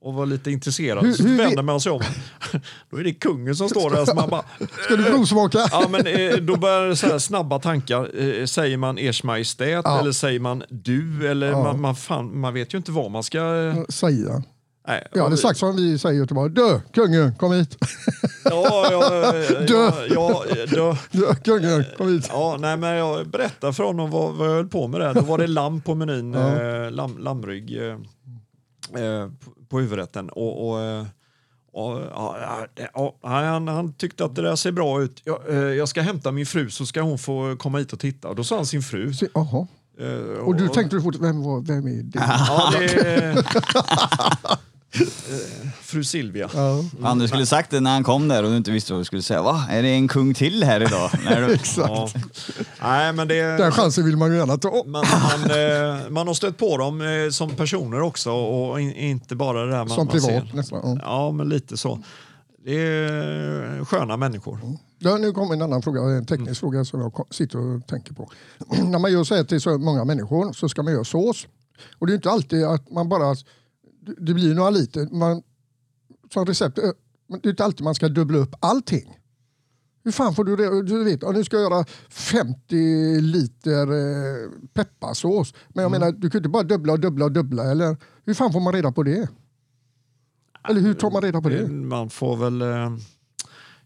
Och var lite intresserad. Hur- så hur vänder vet- man sig om. Då är det kungen som står där. Så man bara, Ska du provsmaka? ja, men, eh, då börjar det så här snabba tankar. Eh, säger man ers majestät Ja. eller säger man du? Eller Ja. man, man, fan, man vet ju inte vad man ska... eh, Säga. Nej, Jag hade sagt som vi säger i Göteborg. Du, kungen, kom hit. Ja, ja, Dö. ja, ja, dö. Du, kungen, kom hit. Ja, nej, men jag berättade för honom vad, vad jag höll på med där. Då var det lamm på menyn, eh, lam, lammrygg eh, på, på huvudrätten. Och, och, eh, och, ja, han, han tyckte att det där ser bra ut. Jag, eh, jag ska hämta min fru så ska hon få komma hit och titta. Och då sa han sin fru. Se, Jaha. eh, Och du tänkte fort, vem, var, vem är det? Ja, det fru Silvia. Ja. Fan, du skulle sagt det när han kom där och du inte visste vad du skulle säga. Va? Är det en kung till här idag? Nej, du... Ja. Nej, men det... Den chansen vill man ju gärna ta. Man, man, eh, man har stött på dem eh, som personer också och in, inte bara det där man, Som man ser. privat nästan. Ja. Ja, men lite så. Det är sköna människor. Ja, nu kommer en annan fråga, en teknisk fråga som jag sitter och tänker på. När man gör så här till så många människor så ska man göra sås. Och det är inte alltid att man bara... Det blir några liter. Man, som recept, men det är inte alltid man ska dubbla upp allting. Hur fan får du det? Du vet, nu ska jag göra 50 liter eh, pepparsås. Men jag menar, du kan inte bara dubbla och dubbla och dubbla. Eller, hur fan får man reda på det? Eller hur tar man reda på det? Man får väl eh,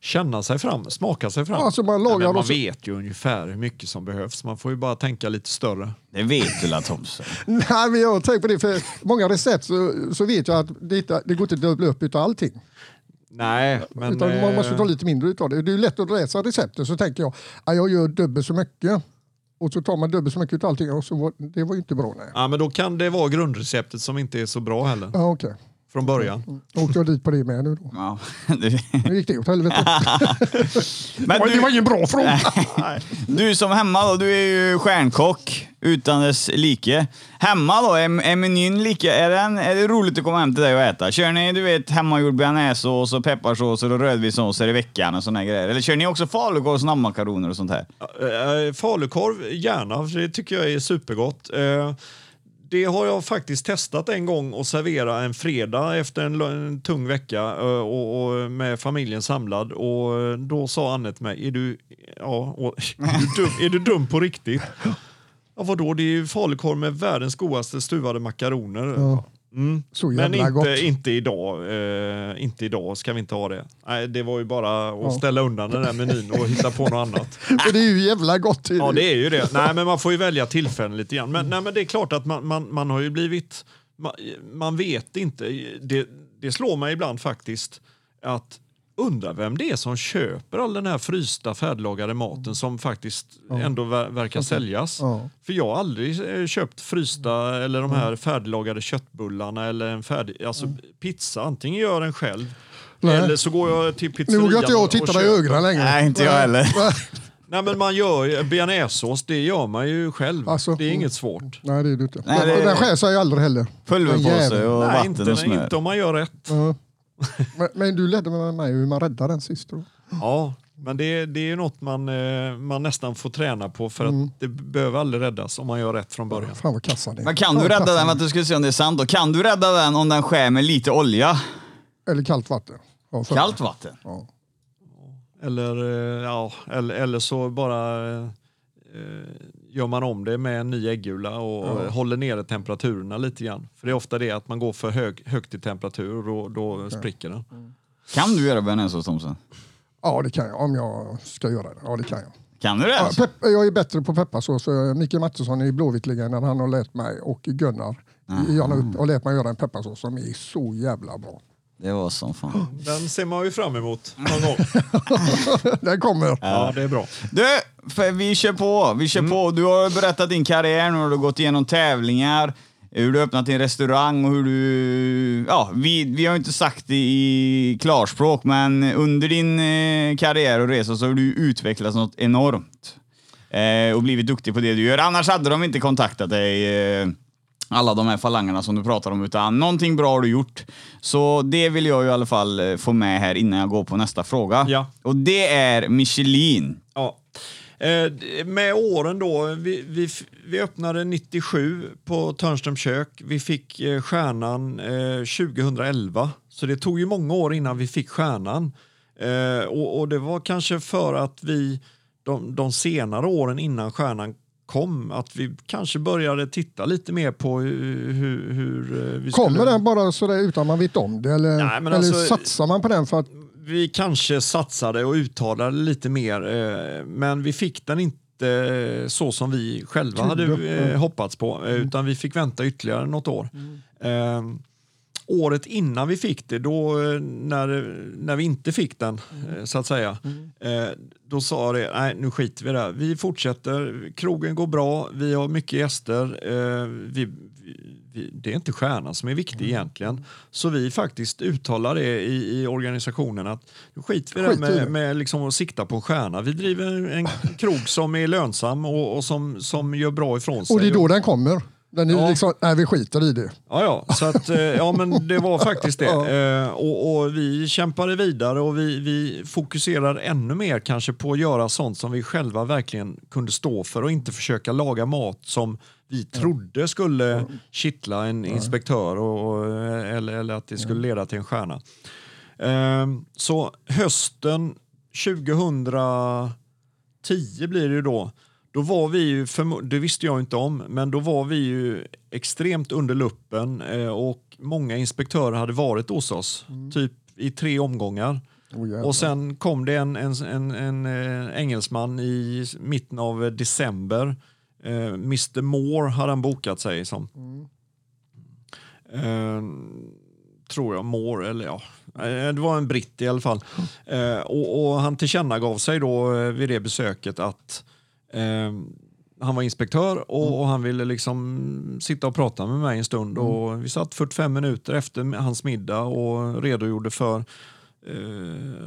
känna sig fram, smaka sig fram. Ja, alltså man Ja, lagar men man vet ju ungefär hur mycket som behövs. Man får ju bara tänka lite större. Det vet du la Thomsen. Nej, men jag tänkt på det, för många recept så, så vet jag att det, inte, det går inte att dubbla upp utav allting. Nej, men... utan man måste eh, ta lite mindre utav det. Det är ju lätt att läsa receptet så tänker jag att jag gör dubbelt så mycket. Och så tar man dubbelt så mycket utav allting och så var, det var ju inte bra. Nej. Ja, men då kan det vara grundreceptet som inte är så bra heller. Ja, okej. Från början. Då åkte jag dit på det med nu då. Ja, du, Nu gick det åt helvete. men Oj, det var ingen bra fråga. du som hemma då, du är ju stjärnkock utan dess like. Hemma då, är, är menyn lika? Är, den, är det roligt att komma hem till dig och äta? Kör ni du vet hemmagjord bearnaisesås och pepparsås och rödvinssåser i veckan och såna grejer? Eller kör ni också falukorv och snabbmakaroner och sånt här? Uh, falukorv, gärna, för det tycker jag är supergott. Eh, det har jag faktiskt testat en gång att servera en fredag efter en, en tung vecka och, och med familjen samlad. Och då sa Anne till mig, är du, ja, och, är du, dum, är du dum på riktigt? Ja, vadå, det är ju falukorv med världens godaste stuvade makaroner. Ja. Mm. Men inte, gott. inte idag. Eh, inte idag ska vi inte ha det. Nej, det var ju bara att Ja. ställa undan den där menyn och hitta på något annat. Och det är ju jävla gott. Ja, det är ju det. Nej, men man får ju välja tillfällen lite grann. Men, nej, men det är klart att man, man, man har ju blivit man, man vet inte. Det, det slår mig ibland faktiskt att undra vem det är som köper all den här frysta färdiglagade maten som faktiskt ändå ver verkar säljas. Ja. För jag har aldrig eh, köpt frysta eller de här färdiglagade köttbullarna eller en färdig, alltså pizza. Antingen gör jag den själv Nej. eller så går jag till Nu pizzerian vågar inte jag titta dig i ögonen längre. Nej, inte jag heller. Nej men man gör bearnaisesås, det gör man ju själv. Alltså, det är mm. inget svårt. Nej, det är det inte. Nej, det- Den skär sig aldrig heller. Pulverpåse och Nej, vatten inte, och smör. inte om man gör rätt. Ja. Men, men du ledde med mig hur man räddar den sist. Då. Ja, men det, det är ju något man, eh, man nästan får träna på för Mm. att det behöver aldrig räddas om man gör rätt från början. Fan vad kassan är. Men kan Fan du rädda den, du ska se om det är sant då, kan du rädda den om den skär med lite olja? Eller kallt vatten. Ja, Kallt vatten? Ja. Eller, eh, ja, eller, eller så bara eh, gör man om det med en ny äggula och håller nere temperaturerna lite grann. För det är ofta det att man går för hög, högt i temperatur och då, då spricker den. Kan du göra bearnaisesås Thomsen? ja, det kan jag om jag ska göra det. Ja, det kan jag. Kan du det? Ja, pepp, jag är bättre på pepparsås. Mikael Mattisson i Blåvittlegenden han har lärt mig och Gunnar upp och lärt mig göra en pepparsås som är så jävla bra. Det var som fan. Den ser man ju fram emot någon gång. Den kommer. Ja, det är bra. Du, för vi kör på. Vi kör på. Du har berättat din karriär nu, du har gått igenom tävlingar, hur du har öppnat din restaurang och hur du... Ja, vi, vi har ju inte sagt det i klarspråk, men under din eh, karriär och resa så har du utvecklats något enormt. Eh, och blivit duktig på det du gör. Annars hade de inte kontaktat dig. Eh, alla de här falangerna som du pratar om, utan någonting bra har du gjort. Så det vill jag ju i alla fall eh, få med här innan jag går på nästa fråga. Ja. Och det är Michelin. Ja. Eh, med åren då, vi, vi, vi öppnade 97 på Törnströms kök. Vi fick eh, stjärnan eh, 2011, så det tog ju många år innan vi fick stjärnan. Eh, och, och det var kanske för att vi de, de senare åren innan stjärnan kom, att vi kanske började titta lite mer på hur, hur, hur eh, vi Kommer skulle... den bara sådär utan man vet om det? Eller, Nej, eller alltså- satsar man på den för att vi kanske satsade och uttalade lite mer, eh, men vi fick den inte eh, så som vi själva hade eh, hoppats på, eh, utan vi fick vänta ytterligare något år. Eh, året innan vi fick det, då, eh, när, när vi inte fick den, eh, så att säga, eh, då sa det, nej nu skiter vi i det här. Vi fortsätter, krogen går bra, vi har mycket gäster, vi, vi, det är inte stjärnan som är viktig egentligen. Så vi faktiskt uttalar det i, i organisationen att nu skiter vi i det med, med liksom att sikta på en stjärna. Vi driver en, en krog som är lönsam och, och som, som gör bra ifrån sig. Och det är då den kommer. Den är Ja. liksom, nej vi skiter i det. Ja, ja, så att, eh, ja, men det var faktiskt det. Eh, och, och vi kämpade vidare och vi, vi fokuserar ännu mer kanske på att göra sånt som vi själva verkligen kunde stå för och inte försöka laga mat som vi trodde skulle kittla en inspektör och, eller, eller att det skulle leda till en stjärna. Eh, så hösten 2010 blir det ju då. Då var vi ju, det visste jag inte om, men då var vi ju extremt under luppen eh, och många inspektörer hade varit hos oss, typ i tre omgångar. Oh, och sen kom det en, en, en, en eh, engelsman i mitten av eh, december. Mr Moore hade han bokat sig som. Eh, tror jag, Moore, eller ja, det var en britt i alla fall. Eh, och, och han tillkännagav sig då vid det besöket att eh, han var inspektör och, och han ville liksom sitta och prata med mig en stund. Och vi satt 45 minuter efter hans middag och redogjorde för eh,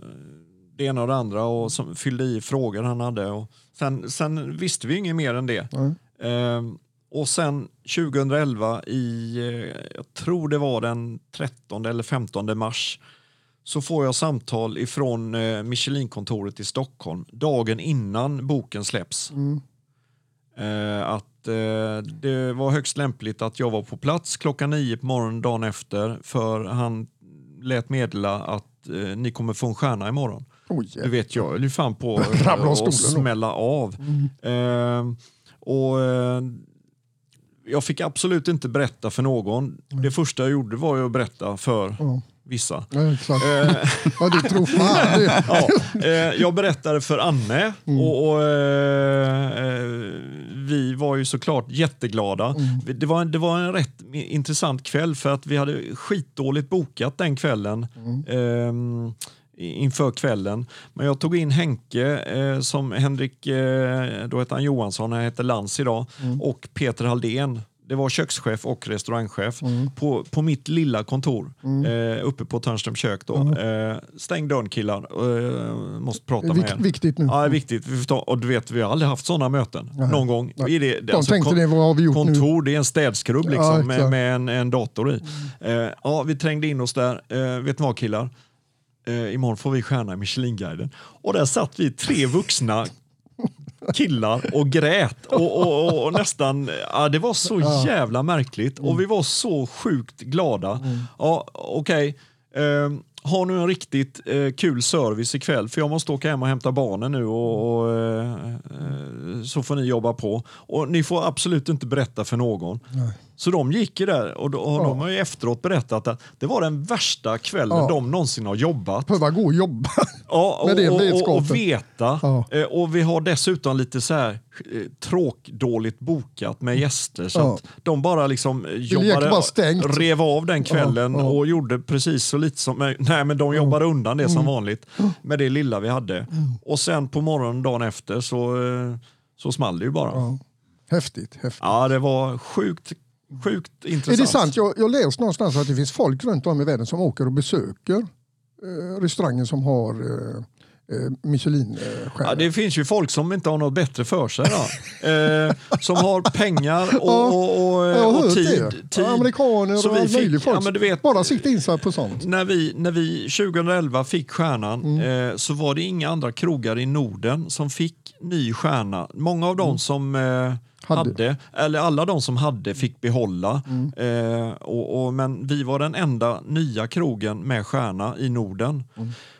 det ena och det andra och som, fyllde i frågor han hade. Och sen, sen visste vi inget mer än det. Eh, och sen 2011 i, eh, jag tror det var den 13 eller 15 mars, så får jag samtal ifrån eh, Michelin-kontoret i Stockholm dagen innan boken släpps. Eh, att eh, det var högst lämpligt att jag var på plats klockan nio på morgonen dagen efter för han lät meddela att eh, ni kommer få en stjärna imorgon. Du jävlar. vet, jag höll ju fan på att smälla av. Eh, och eh, Jag fick absolut inte berätta för någon. Det första jag gjorde var att berätta för Ja. vissa. Ja, exakt. Eh, Ja, du tror fan det. ja, eh, jag berättade för Anne och, och eh, eh, vi var ju såklart jätteglada. Mm. Det, var, en- det var en rätt intressant kväll för att vi hade skitdåligt bokat den kvällen. Mm. i- inför kvällen. Men jag tog in Henke eh, som Henrik, eh, då heter han Johansson, han heter Lans idag, Mm. och Peter Halldén. Det var kökschef och restaurangchef Mm. på, på mitt lilla kontor eh, uppe på Törnströms kök. Då. Eh, stäng dörren killar, eh, måste prata med Vik, er. viktigt nu. Ja, viktigt. Och du vet, vi har aldrig haft sådana möten någon gång. I det, De tänkte det, vad har vi gjort nu? kontor, det är en städskrubb liksom, Ja, med, med en, en dator i. Eh, ja, vi trängde in oss där. Vet ni vad killar? Eh, imorgon får vi stjärna i Michelinguiden. Och där satt vi tre vuxna killar och grät. Och, och, och, och nästan, ja, det var så jävla märkligt och vi var så sjukt glada. Ja, Okej, Ehm, ha nu en riktigt eh, kul service ikväll för jag måste åka hem och hämta barnen nu och, och eh, eh, så får ni jobba på. Och ni får absolut inte berätta för någon. Så de gick ju där och, då, och de har ju efteråt berättat att det var den värsta kvällen Ja. de någonsin har jobbat. Behöva gå och jobba. Ja, och, Med det och, och, och veta. Ja. Eh, Och vi har dessutom lite så här eh, tråkdåligt bokat med gäster. Så Ja. att de bara liksom eh, jobbade, bara rev av den kvällen Ja, ja. och gjorde precis så lite som... Nej, men de jobbade undan det Mm. som vanligt med det lilla vi hade. Och sen på morgonen dagen efter så, så small det ju bara. Ja, Ja. Häftigt. häftigt. det var sjukt, sjukt Är intressant. det sant? Jag, jag läste någonstans att det finns folk runt om i världen som åker och besöker eh, restauranger som har eh, eh, Michelin-stjärnor. Ja, det finns ju folk som inte har något bättre för sig. Eh, som har pengar och, och, och, Jag har och tid. tid. Amerikaner Så och fick- möjligt folk. ja, men du vet- Bara sikta in sig på sånt. När vi, när vi 2011 fick stjärnan eh, så var det inga andra krogar i Norden som fick ny stjärna. Många av dem som eh, hade. Hade. eller alla de som hade fick behålla. Eh, och, och, men vi var den enda nya krogen med stjärna i Norden.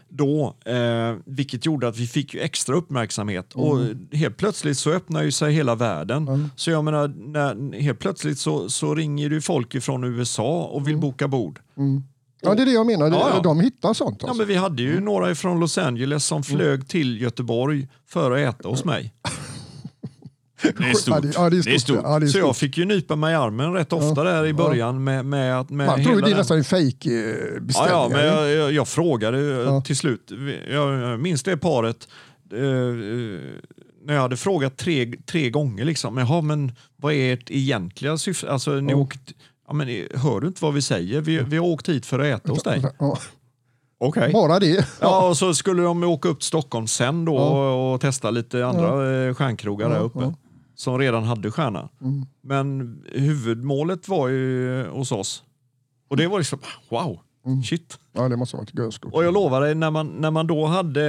Då, eh, vilket gjorde att vi fick extra uppmärksamhet och helt plötsligt så öppnar ju sig hela världen. Så jag menar, när, helt plötsligt så, så ringer ju folk från USA och vill boka bord. Ja, det är det jag menar. Ja, ja. De hittar sånt. Ja, Alltså. men vi hade ju några från Los Angeles som flög till Göteborg för att äta hos mig. Det är Ja, stort. det, ja, det är stort. Det är stort. Ja, det är Så jag stort. fick ju nypa mig i armen rätt ofta där i början med, med att... Med Man tror ju det är nästan en fake eh, Ja, beställning. ja, men jag, jag, jag frågade Ja. till slut. Jag, jag minns det paret eh, eh, när jag hade frågat tre, tre gånger. Liksom. Jaha, men vad är ert egentliga syfte? Alltså, ni åkt, ja, men, hör du inte vad vi säger? Vi, vi har åkt hit för att äta hos dig. Ja, Okej. bara det. Ja, och så skulle de åka upp till Stockholm sen då och, och testa lite andra ja. stjärnkrogar där uppe. Som redan hade stjärna. Men huvudmålet var ju hos oss. Och det var liksom, wow, shit. Ja, det måste ha varit görstort. Och jag lovar dig, när man, när man då hade,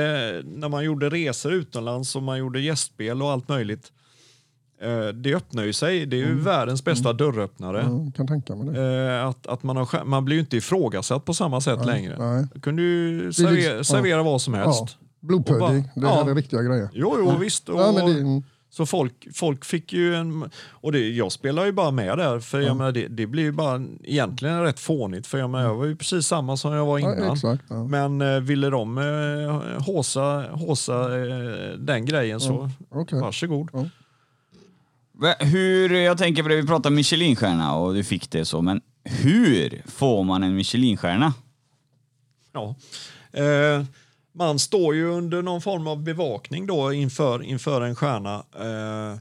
när man gjorde resor utomlands och man gjorde gästspel och allt möjligt. Eh, det öppnar ju sig, det är ju världens bästa dörröppnare. Ja, kan tänka mig det. Eh, att, att man, har, man blir ju inte ifrågasatt på samma sätt längre. nej. Du kunde ju servera, liksom- ja. servera vad som helst. Ja, blodpudding, det här ja. är riktiga grejer. Jo, jo visst. Och, Ja, men det, mm, Så folk, folk fick ju en... Och det, jag spelar ju bara med där, för jag menar, det, det blir ju bara egentligen rätt fånigt. För jag, menar, jag var ju precis samma som jag var ja, innan. exakt. Ja. Men eh, ville de eh, håsa, håsa eh, den grejen så Okej. varsågod. Ja. Hur, jag tänker på det, vi pratade Michelinstjärna och du fick det så, men hur får man en Michelinstjärna? Ja. Eh, man står ju under någon form av bevakning då inför, inför en stjärna eh,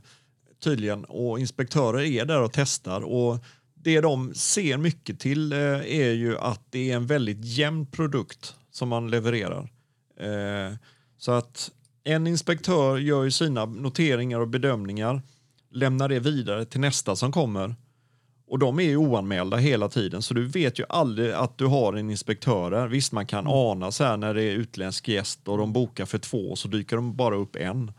tydligen. Och inspektörer är där och testar. Och det de ser mycket till eh, är ju att det är en väldigt jämn produkt som man levererar. Eh, så att en inspektör gör ju sina noteringar och bedömningar, lämnar det vidare till nästa som kommer och de är ju oanmälda hela tiden så du vet ju aldrig att du har en inspektör där. Visst man kan ana så här när det är utländsk gäst och de bokar för två så dyker de bara upp en.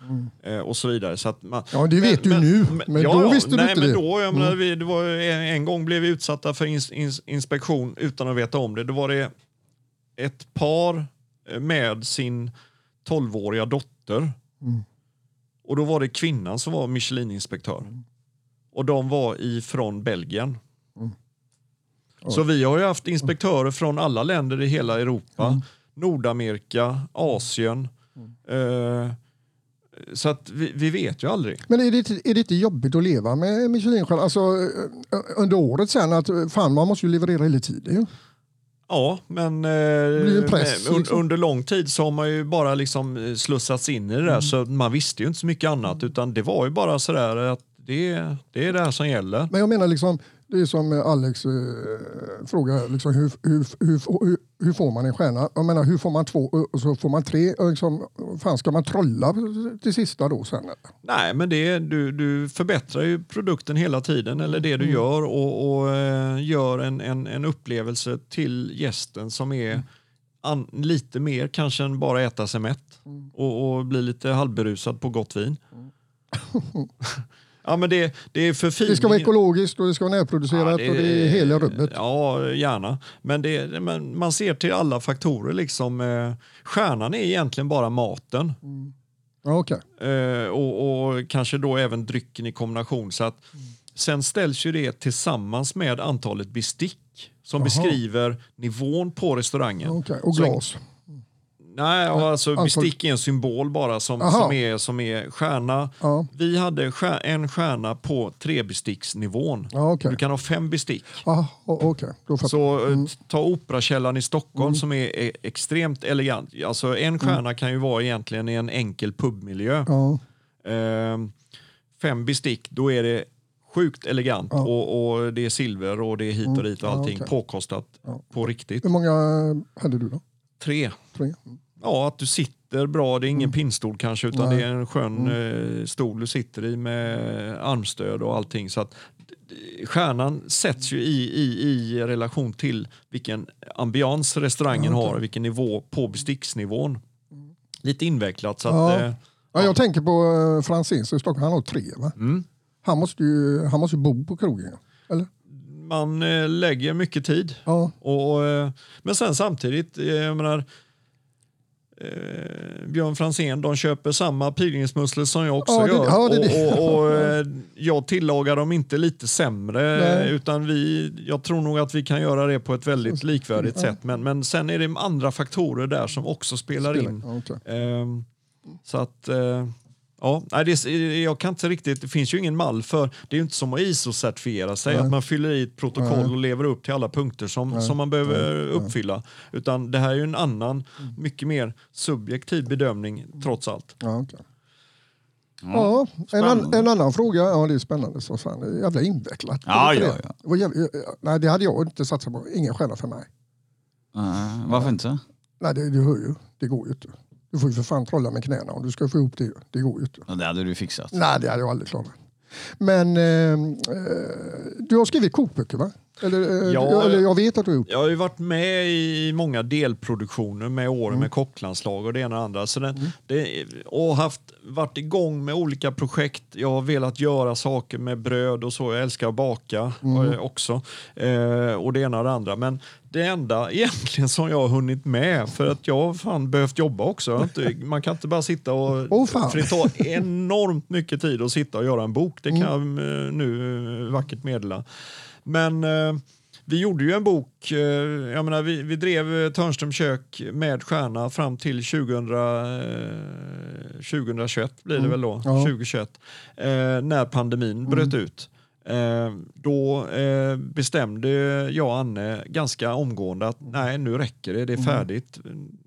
Eh, och så vidare. Så att man, Ja, det vet du nu, men då visste du nej, inte men det. Då, jag menar, vi, det var, en, gång blev vi utsatta för ins, ins, inspektion utan att veta om det. Då var det ett par eh, med sin 12-åriga dotter. Och då var det kvinnan som var Michelin-inspektör. Och de var ifrån Belgien. Så vi har ju haft inspektörer från alla länder i hela Europa, Nordamerika, Asien. Eh, Så att vi, vi vet ju aldrig. Men är det, är det inte jobbigt att leva med Michelinstjärna alltså, under året sen? Att eh, fan, man måste ju leverera hela tiden. Ja, men eh, press, un, liksom. under lång tid så har man ju bara liksom eh, slussats in i det där Mm. så man visste ju inte så mycket annat utan det var ju bara sådär att det, det är det här som gäller. Men jag menar, liksom, det är som Alex eh, frågar, liksom, hur, hur, hur, hur, hur får man en stjärna? Jag menar, hur får man två och så får man tre? Och Liksom, fan, ska man trolla till sista då sen? eller? Nej, men det, du, du förbättrar ju produkten hela tiden eller det du Mm. gör och, och eh, gör en, en, en upplevelse till gästen som är Mm. an, lite mer kanske än bara äta sig mätt Mm. och, och bli lite halvberusad på gott vin. ja, men det, det är för Det ska vara ekologiskt och det ska vara närproducerat och det är hela rubbet. Ja, gärna. Men, det, men man ser till alla faktorer. Liksom, eh, stjärnan är egentligen bara maten. Ja, okej. Eh, och, och kanske då även drycken i kombination. Så att, Sen ställs ju det tillsammans med antalet bestick som Jaha. beskriver nivån på restaurangen. Okej, Och Så- glas. Nej, alltså Antal- bestick är en symbol bara som, Aha. som, är, som är stjärna. Ja. Vi hade stjär, en stjärna på trebesticksnivån. Ja, okej. Du kan ha fem bestick. Ja, o- okej. Då fattar Så eh, ta Operakällaren i Stockholm som är extremt elegant. Alltså en stjärna kan ju vara egentligen i en enkel pubmiljö. Ja. Ehm, fem bestick, då är det sjukt elegant Ja. och, och det är silver och det är hit och dit och Ja, allting okej. påkostat Ja. på riktigt. Hur många hade du då? Tre. Tre? Ja, att du sitter bra. Det är ingen pinnstol kanske utan Nej. det är en skön eh, stol du sitter i med armstöd och allting. Så att, d- stjärnan sätts ju i, i, i relation till vilken ambians restaurangen Ja, okej. har, vilken nivå på besticksnivån. Lite invecklat. Så Ja. att, eh, Ja, jag tänker på uh, Franzéns i Stockholm. Han har tre va? mm. Han måste ju han måste ju bo på krogen. Eller? Man eh, lägger mycket tid. Ja. Och, eh, men sen samtidigt, eh, jag menar, eh, Björn Franzén, de köper samma pilgrimsmusslor som jag också Ja, det- gör. ja, det. Och, och, och, eh, jag tillagar dem inte lite sämre, Nej. eh, utan vi, jag tror nog att vi kan göra det på ett väldigt likvärdigt Ja. sätt. Men, men sen är det andra faktorer där som också spelar Spelar. in. Okej. Ehm, så att... Eh, Ja, nej, det, jag kan inte riktigt, det finns ju ingen mall för det är ju inte som att ISO-certifiera sig, Nej. att man fyller i ett protokoll Nej. och lever upp till alla punkter som, Nej. som man behöver Nej. Mm. uppfylla. Utan det här är ju en annan, mycket mer subjektiv bedömning trots allt. Ja, okej. Ja, en, an, en annan fråga. Ja, det är spännande. Så fan, det är jävla invecklat. Ja, ja, ja. Det var jävla, nej, det hade jag inte satsat på. Ingen stjärna för mig. Nej, varför inte? Nej, det, du hör ju. Det går ju inte. Du får ju för fan trolla med knäna om du ska få ihop det. Det går ju inte. Det hade du fixat. Nej, det hade jag aldrig klarat. Men eh, eh, du har skrivit kokböcker va? Eller, eh, Ja. eller jag vet att du har gjort Jag har ju varit med i många delproduktioner med åren Mm. med kocklandslag och det ena och det andra. Så den, det, och haft, varit igång med olika projekt. Jag har velat göra saker med bröd och så. Jag älskar att baka Mm. eh, också. Eh, och det ena och det andra. Men det enda egentligen som jag har hunnit med, för att jag har fan behövt jobba också. Jag Inte, man kan inte bara sitta och... Fan. för det tar enormt mycket tid att sitta och göra en bok. Det kan jag eh, nu eh, vackert meddela. Men eh, vi gjorde ju en bok, eh, jag menar, vi, vi drev eh, Törnström kök med stjärna fram till 2000, eh, 2021 blir det väl då, Ja. 2021, eh, när pandemin bröt ut. Eh, då eh, bestämde jag och Anne ganska omgående att nej, nu räcker det, det är färdigt.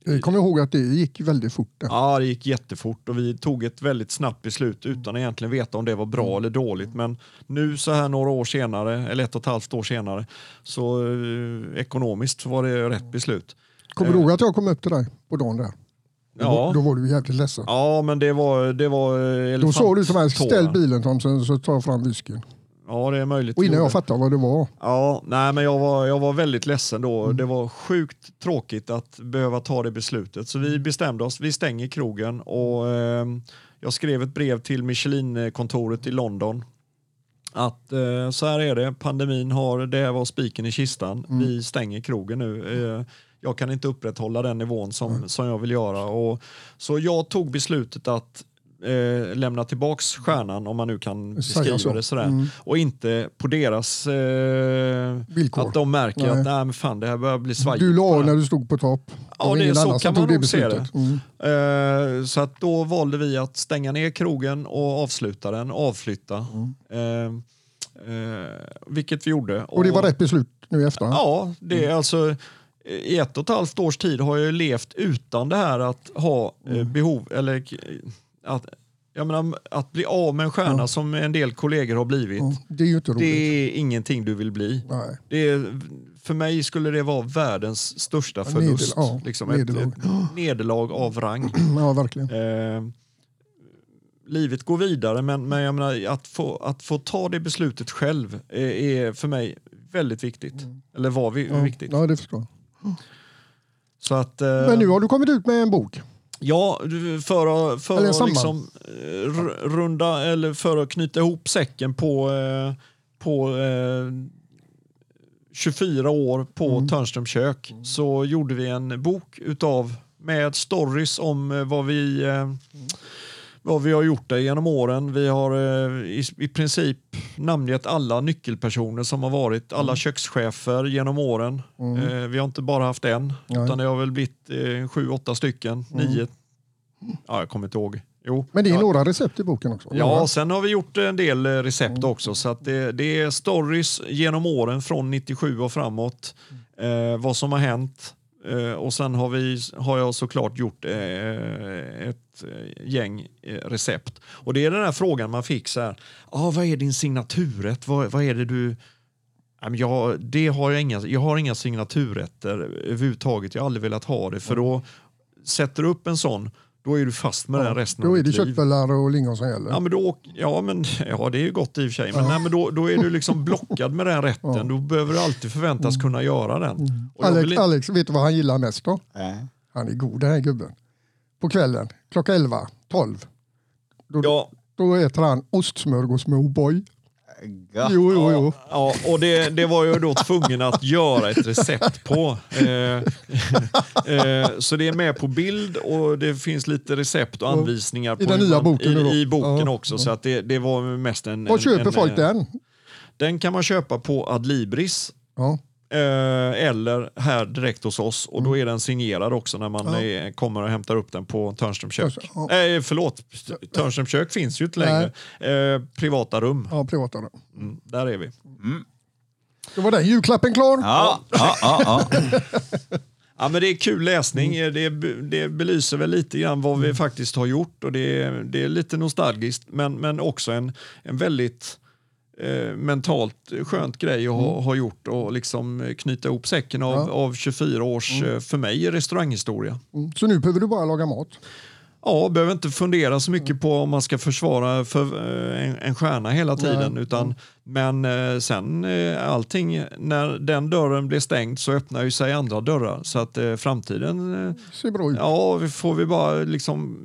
Jag kommer ihåg att det gick väldigt fort. Där. Ja, det gick jättefort och vi tog ett väldigt snabbt beslut utan att egentligen veta om det var bra eller dåligt. Men nu så här några år senare, eller ett och ett halvt år senare, så eh, ekonomiskt var det rätt beslut. Kommer du ihåg att jag kom upp till dig på dagen där? Ja. då var du jävligt ledsen. Ja, men det var... Det var Då sa du till mig, ställ bilen Thomsen så tar jag fram whiskyn. Ja, det är möjligt. Och innan jag fattade vad det var. Ja, nej, men jag var, jag var väldigt ledsen då. Mm. Det var sjukt tråkigt att behöva ta det beslutet. Så Mm. vi bestämde oss, vi stänger krogen och eh, jag skrev ett brev till Michelin-kontoret i London. Att eh, så här är det, pandemin har, det var spiken i kistan. Mm. Vi stänger krogen nu. Eh, jag kan inte upprätthålla den nivån som, som jag vill göra. Och, så jag tog beslutet att eh, lämna tillbaks stjärnan om man nu kan beskriva så. det sådär. Mm. Och inte på deras eh, Villkor. att de märker Nej. att nej men fan det här börjar bli svajigt. Du la när här." du stod på topp. Ja, det så kan man nog se det. Mm. Eh, så att då valde vi att stänga ner krogen och avsluta den, avflytta. Eh, eh, vilket vi gjorde. Mm. Och det var rätt beslut nu i efterhand? Ja, det är alltså i ett och ett halvt års tid har jag levt utan det här att ha eh, Mm. behov eller eh, att, jag menar, att bli av med en stjärna som en del kollegor har blivit. Ja, det är. Det är ingenting du vill bli. Nej. Det är, för mig skulle det vara världens största Ja, förlust. nedel- ja, liksom ett, nederlag. ett nederlag av rang. Ja, verkligen. Eh, livet går vidare men, men menar, att, få, att få ta det beslutet själv är, är för mig väldigt viktigt. Eller var vi, Mm. Ja, viktigt. ja, det förstår jag. Så att, eh, Men nu har du kommit ut med en bok. Ja, för att, för att liksom, eh, runda eller för att knyta ihop säcken på, eh, på eh, 24 år på Mm. Törnströms kök så gjorde vi en bok utav med stories om eh, vad vi eh, vad vi har gjort där genom åren. Vi har eh, i, i princip namngett alla nyckelpersoner som har varit, alla kökschefer genom åren. Eh, vi har inte bara haft en, Nej. utan det har väl blivit eh, sju, åtta stycken, nio. Ja, jag kommer inte ihåg. Jo. Men det är ja. några recept i boken också. Ja, Några. sen har vi gjort en del recept också. Så det, det är stories genom åren från 97 och framåt. Eh, vad som har hänt. Eh, och sen har, vi, har jag såklart gjort eh, ett eh, gäng eh, recept. Och det är den här frågan man fick så här. Ah, vad är din signaturrätt? Vad, vad är det du... Jag, det har jag, inga, jag har inga signaturrätter överhuvudtaget. Jag har aldrig velat ha det. För då sätter du upp en sån, då är du fast med den resten Då av är det köttbullar och lingon som gäller. Ja, men då, ja, men, ja, det är ju gott i och för sig. Men, nej, men då, då är du liksom blockad med den rätten. Då behöver du alltid förväntas kunna göra den. Jag Alex, vill Alex, vet du vad han gillar mest då? Han är god den här gubben. På kvällen, klockan 11, 12. Då, ja, då äter han ostsmörgås med O'boy. Ja. Jo, jo, jo. ja, och det, det var jag då tvungen att göra ett recept på. Eh, eh, så det är med på bild och det finns lite recept och anvisningar på I den nya man- boken i, i boken Ja, också. Så att det, det var mest en... Var en, köper en, folk eh, den? Den kan man köpa på Adlibris. Ja. Eh, eller här direkt hos oss och Mm. då är den signerad också när man är, kommer och hämtar upp den på Törnströms kök. Ja. Eh, förlåt, Törnströms kök finns ju inte längre. Eh, privata rum, ja, privata rum. mm, där är vi. Då var den julklappen klar. Ja, ja, ja, ja. Ja, men det är kul läsning, Mm. det, det belyser väl lite grann vad vi faktiskt har gjort och det är, det är lite nostalgiskt men, men också en, en väldigt eh, mentalt skönt grej att Mm. ha, ha gjort och liksom knyta ihop säcken av, av 24 års, eh, för mig, restauranghistoria. Mm. Så nu behöver du bara laga mat. Ja, behöver inte fundera så mycket på om man ska försvara för eh, en, en stjärna hela tiden. Utan, Men eh, sen eh, allting, när den dörren blir stängd så öppnar ju sig andra dörrar. Så att eh, framtiden, eh, Ser bra ut. ja, får vi bara liksom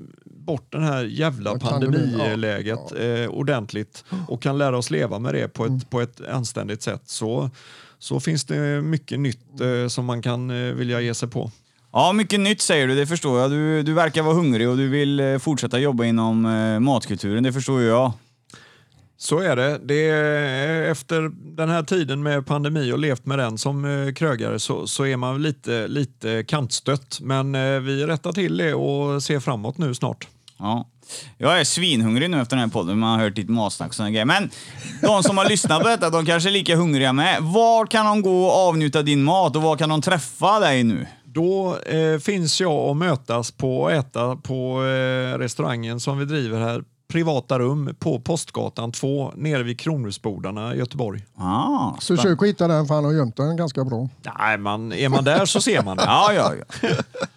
bort den här jävla Ja, pandemi, pandemiläget eh, ordentligt och kan lära oss leva med det på ett, Mm. på ett anständigt sätt. Så, så finns det mycket nytt eh, som man kan eh, vilja ge sig på. Ja, mycket nytt säger du, det förstår jag. Du, du verkar vara hungrig och du vill fortsätta jobba inom eh, matkulturen, det förstår ju jag. Så är det. det är, efter den här tiden med pandemi och levt med den som eh, krögare så, så är man lite, lite kantstött. Men eh, vi rättar till det och ser framåt nu snart. Ja. Jag är svinhungrig nu efter den här podden, man har hört ditt matsnack och såna grejer. Men de som har lyssnat på detta, de kanske är lika hungriga med. Var kan de gå och avnjuta din mat och var kan de träffa dig nu? Då eh, finns jag och mötas på och äta på eh, restaurangen som vi driver här. Privata rum på Postgatan 2 nere vid Kronhusbodarna i Göteborg. Ah, Så försök att hitta den för han har gömt den ganska bra. Nej, man, är man där så ser man det. Ja, ja, ja.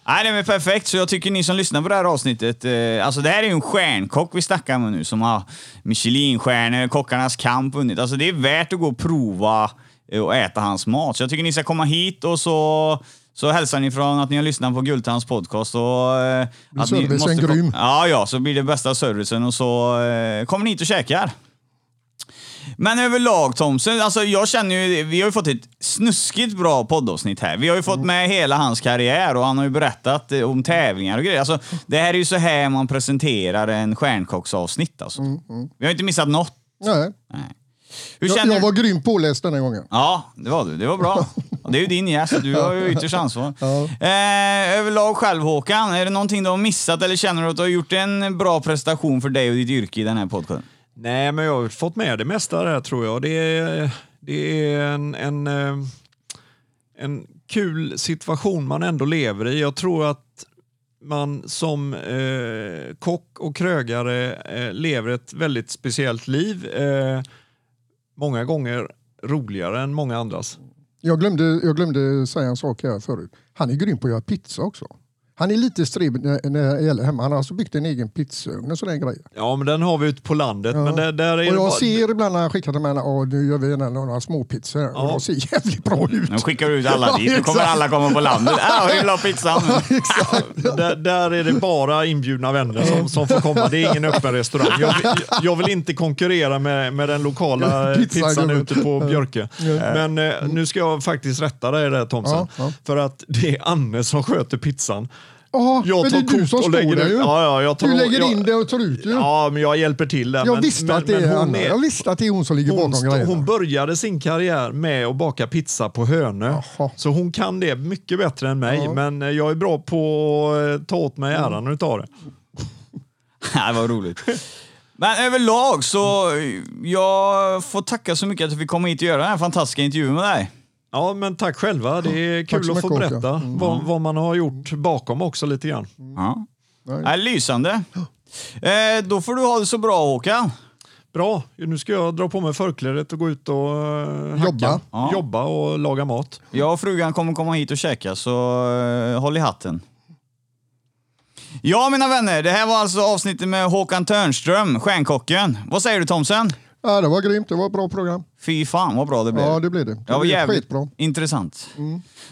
Nej, det är perfekt. Så jag tycker ni som lyssnar på det här avsnittet, eh, alltså det här är ju en stjärnkock vi snackar med nu som har Michelinstjärnor, Kockarnas kamp vunnit. Alltså det är värt att gå och prova eh, och äta hans mat. Så jag tycker ni ska komma hit och så så hälsar ni från att ni har lyssnat på Gultans podcast. Och, eh, att ni måste grym. Ja, ja, så blir det bästa servicen och så eh, kommer ni hit och käkar. Men överlag Thomsen, alltså jag känner ju, vi har ju fått ett snuskigt bra poddavsnitt här. Vi har ju fått med hela hans karriär och han har ju berättat eh, om tävlingar och grejer. Alltså, det här är ju så här man presenterar en stjärnkocksavsnitt alltså. Vi har inte missat något. Nej. Nej. Hur Jag, känner jag var grymt påläst den här gången. Ja, det var du. Det var bra. Det är ju din gäst, du har ju ytterst ansvar. Ja. Eh, överlag själv Håkan, är det någonting du har missat eller känner du att du har gjort en bra prestation för dig och ditt yrke i den här podcasten? Nej, men jag har fått med det mesta där tror jag. Det är, det är en, en, eh, en kul situation man ändå lever i. Jag tror att man som eh, kock och krögare eh, lever ett väldigt speciellt liv. Eh, många gånger roligare än många andras. Jag glömde, jag glömde säga en sak här förut. Han är grym på att göra pizza också. Han är lite sträv när, när det gäller hemma. Han har alltså byggt en egen pizzaugn och sådana grejer. Ja, men den har vi ute på landet. Ja. Men där, där är Och det jag bara- ser ibland när han skickar till mig att nu gör vi en- några småpizzor. här." Och Ja. de ser jävligt bra ut. Nu skickar du ut alla Ja, dit, nu kommer exakt. alla komma på landet. Ja, vi vill ha pizzan. Där, där är det bara inbjudna vänner som, som får komma. Det är ingen öppen restaurang. Jag, vill- jag vill inte konkurrera med, med den lokala Pizza- pizzan ute på Björke. Ja. Men eh, nu ska jag faktiskt rätta dig där Thomsen. Ja, ja. För att det är Anne som sköter pizzan. Ja, Jag men det tar är du kort som och står lägger där ju. Ja, ja, jag tar Du lägger jag, in det och tar ut det. Ja, men jag hjälper till där. Jag men, visste men, att det är men hon är- Jag visste att det är hon som ligger hon, bakom grejerna. hon började sin karriär med att baka pizza på Hönö. Så hon kan det mycket bättre än mig. Ja. Men eh, jag är bra på att ta åt mig äran utav det. Det var roligt. Men överlag så, jag får tacka så mycket att fick komma hit och göra den här fantastiska intervjun med dig. Ja, men tack själva. Det är kul att få berätta Håkan. vad, vad man har gjort bakom också lite grann. Ja. Ja, lysande. Eh, då får du ha det så bra Håkan. Bra, nu ska jag dra på mig förklädet och gå ut och eh, hacka. Jobba. Ja. Jobba och laga mat. Jag och frugan kommer komma hit och käka, så eh, håll i hatten. Ja, mina vänner, det här var alltså avsnittet med Håkan Törnström, stjärnkocken. Vad säger du Thomsen? Ja, det var grymt. Det var ett bra program. Fy fan vad bra det blev. Ja, det blev det. Det var blev jävligt skitbra. intressant.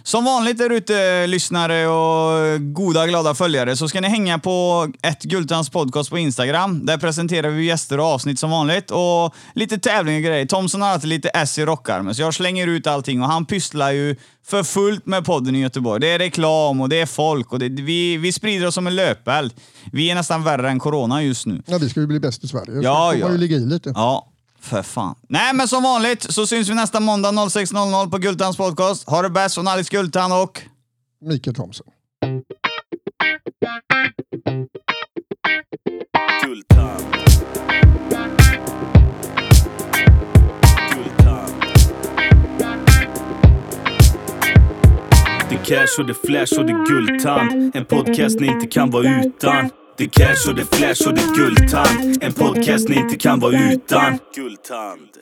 Som vanligt där ute, lyssnare och goda glada följare, så ska ni hänga på ett Gultans podcast på Instagram. Där presenterar vi gäster och avsnitt som vanligt och lite tävling och grejer. Thomson har alltid lite S i rockarmen, så jag slänger ut allting och han pysslar ju för fullt med podden i Göteborg. Det är reklam och det är folk och det, vi, vi sprider oss som en löpeld. Vi är nästan värre än corona just nu. Ja, vi ska ju bli bäst i Sverige. Så Ja, ja. man ju ligga i lite. Ja, för fan. Nej, men som vanligt så syns vi nästa måndag 06.00 på Gultans podcast. Ha det bäst från Alex Gultan och... Mikael Thomsen. Guldtand. Det cash och det flash och det guldtand. En podcast ni inte kan vara utan. Det cash och det flash och det guldtand. En podcast ni inte kan vara utan. Guldtand.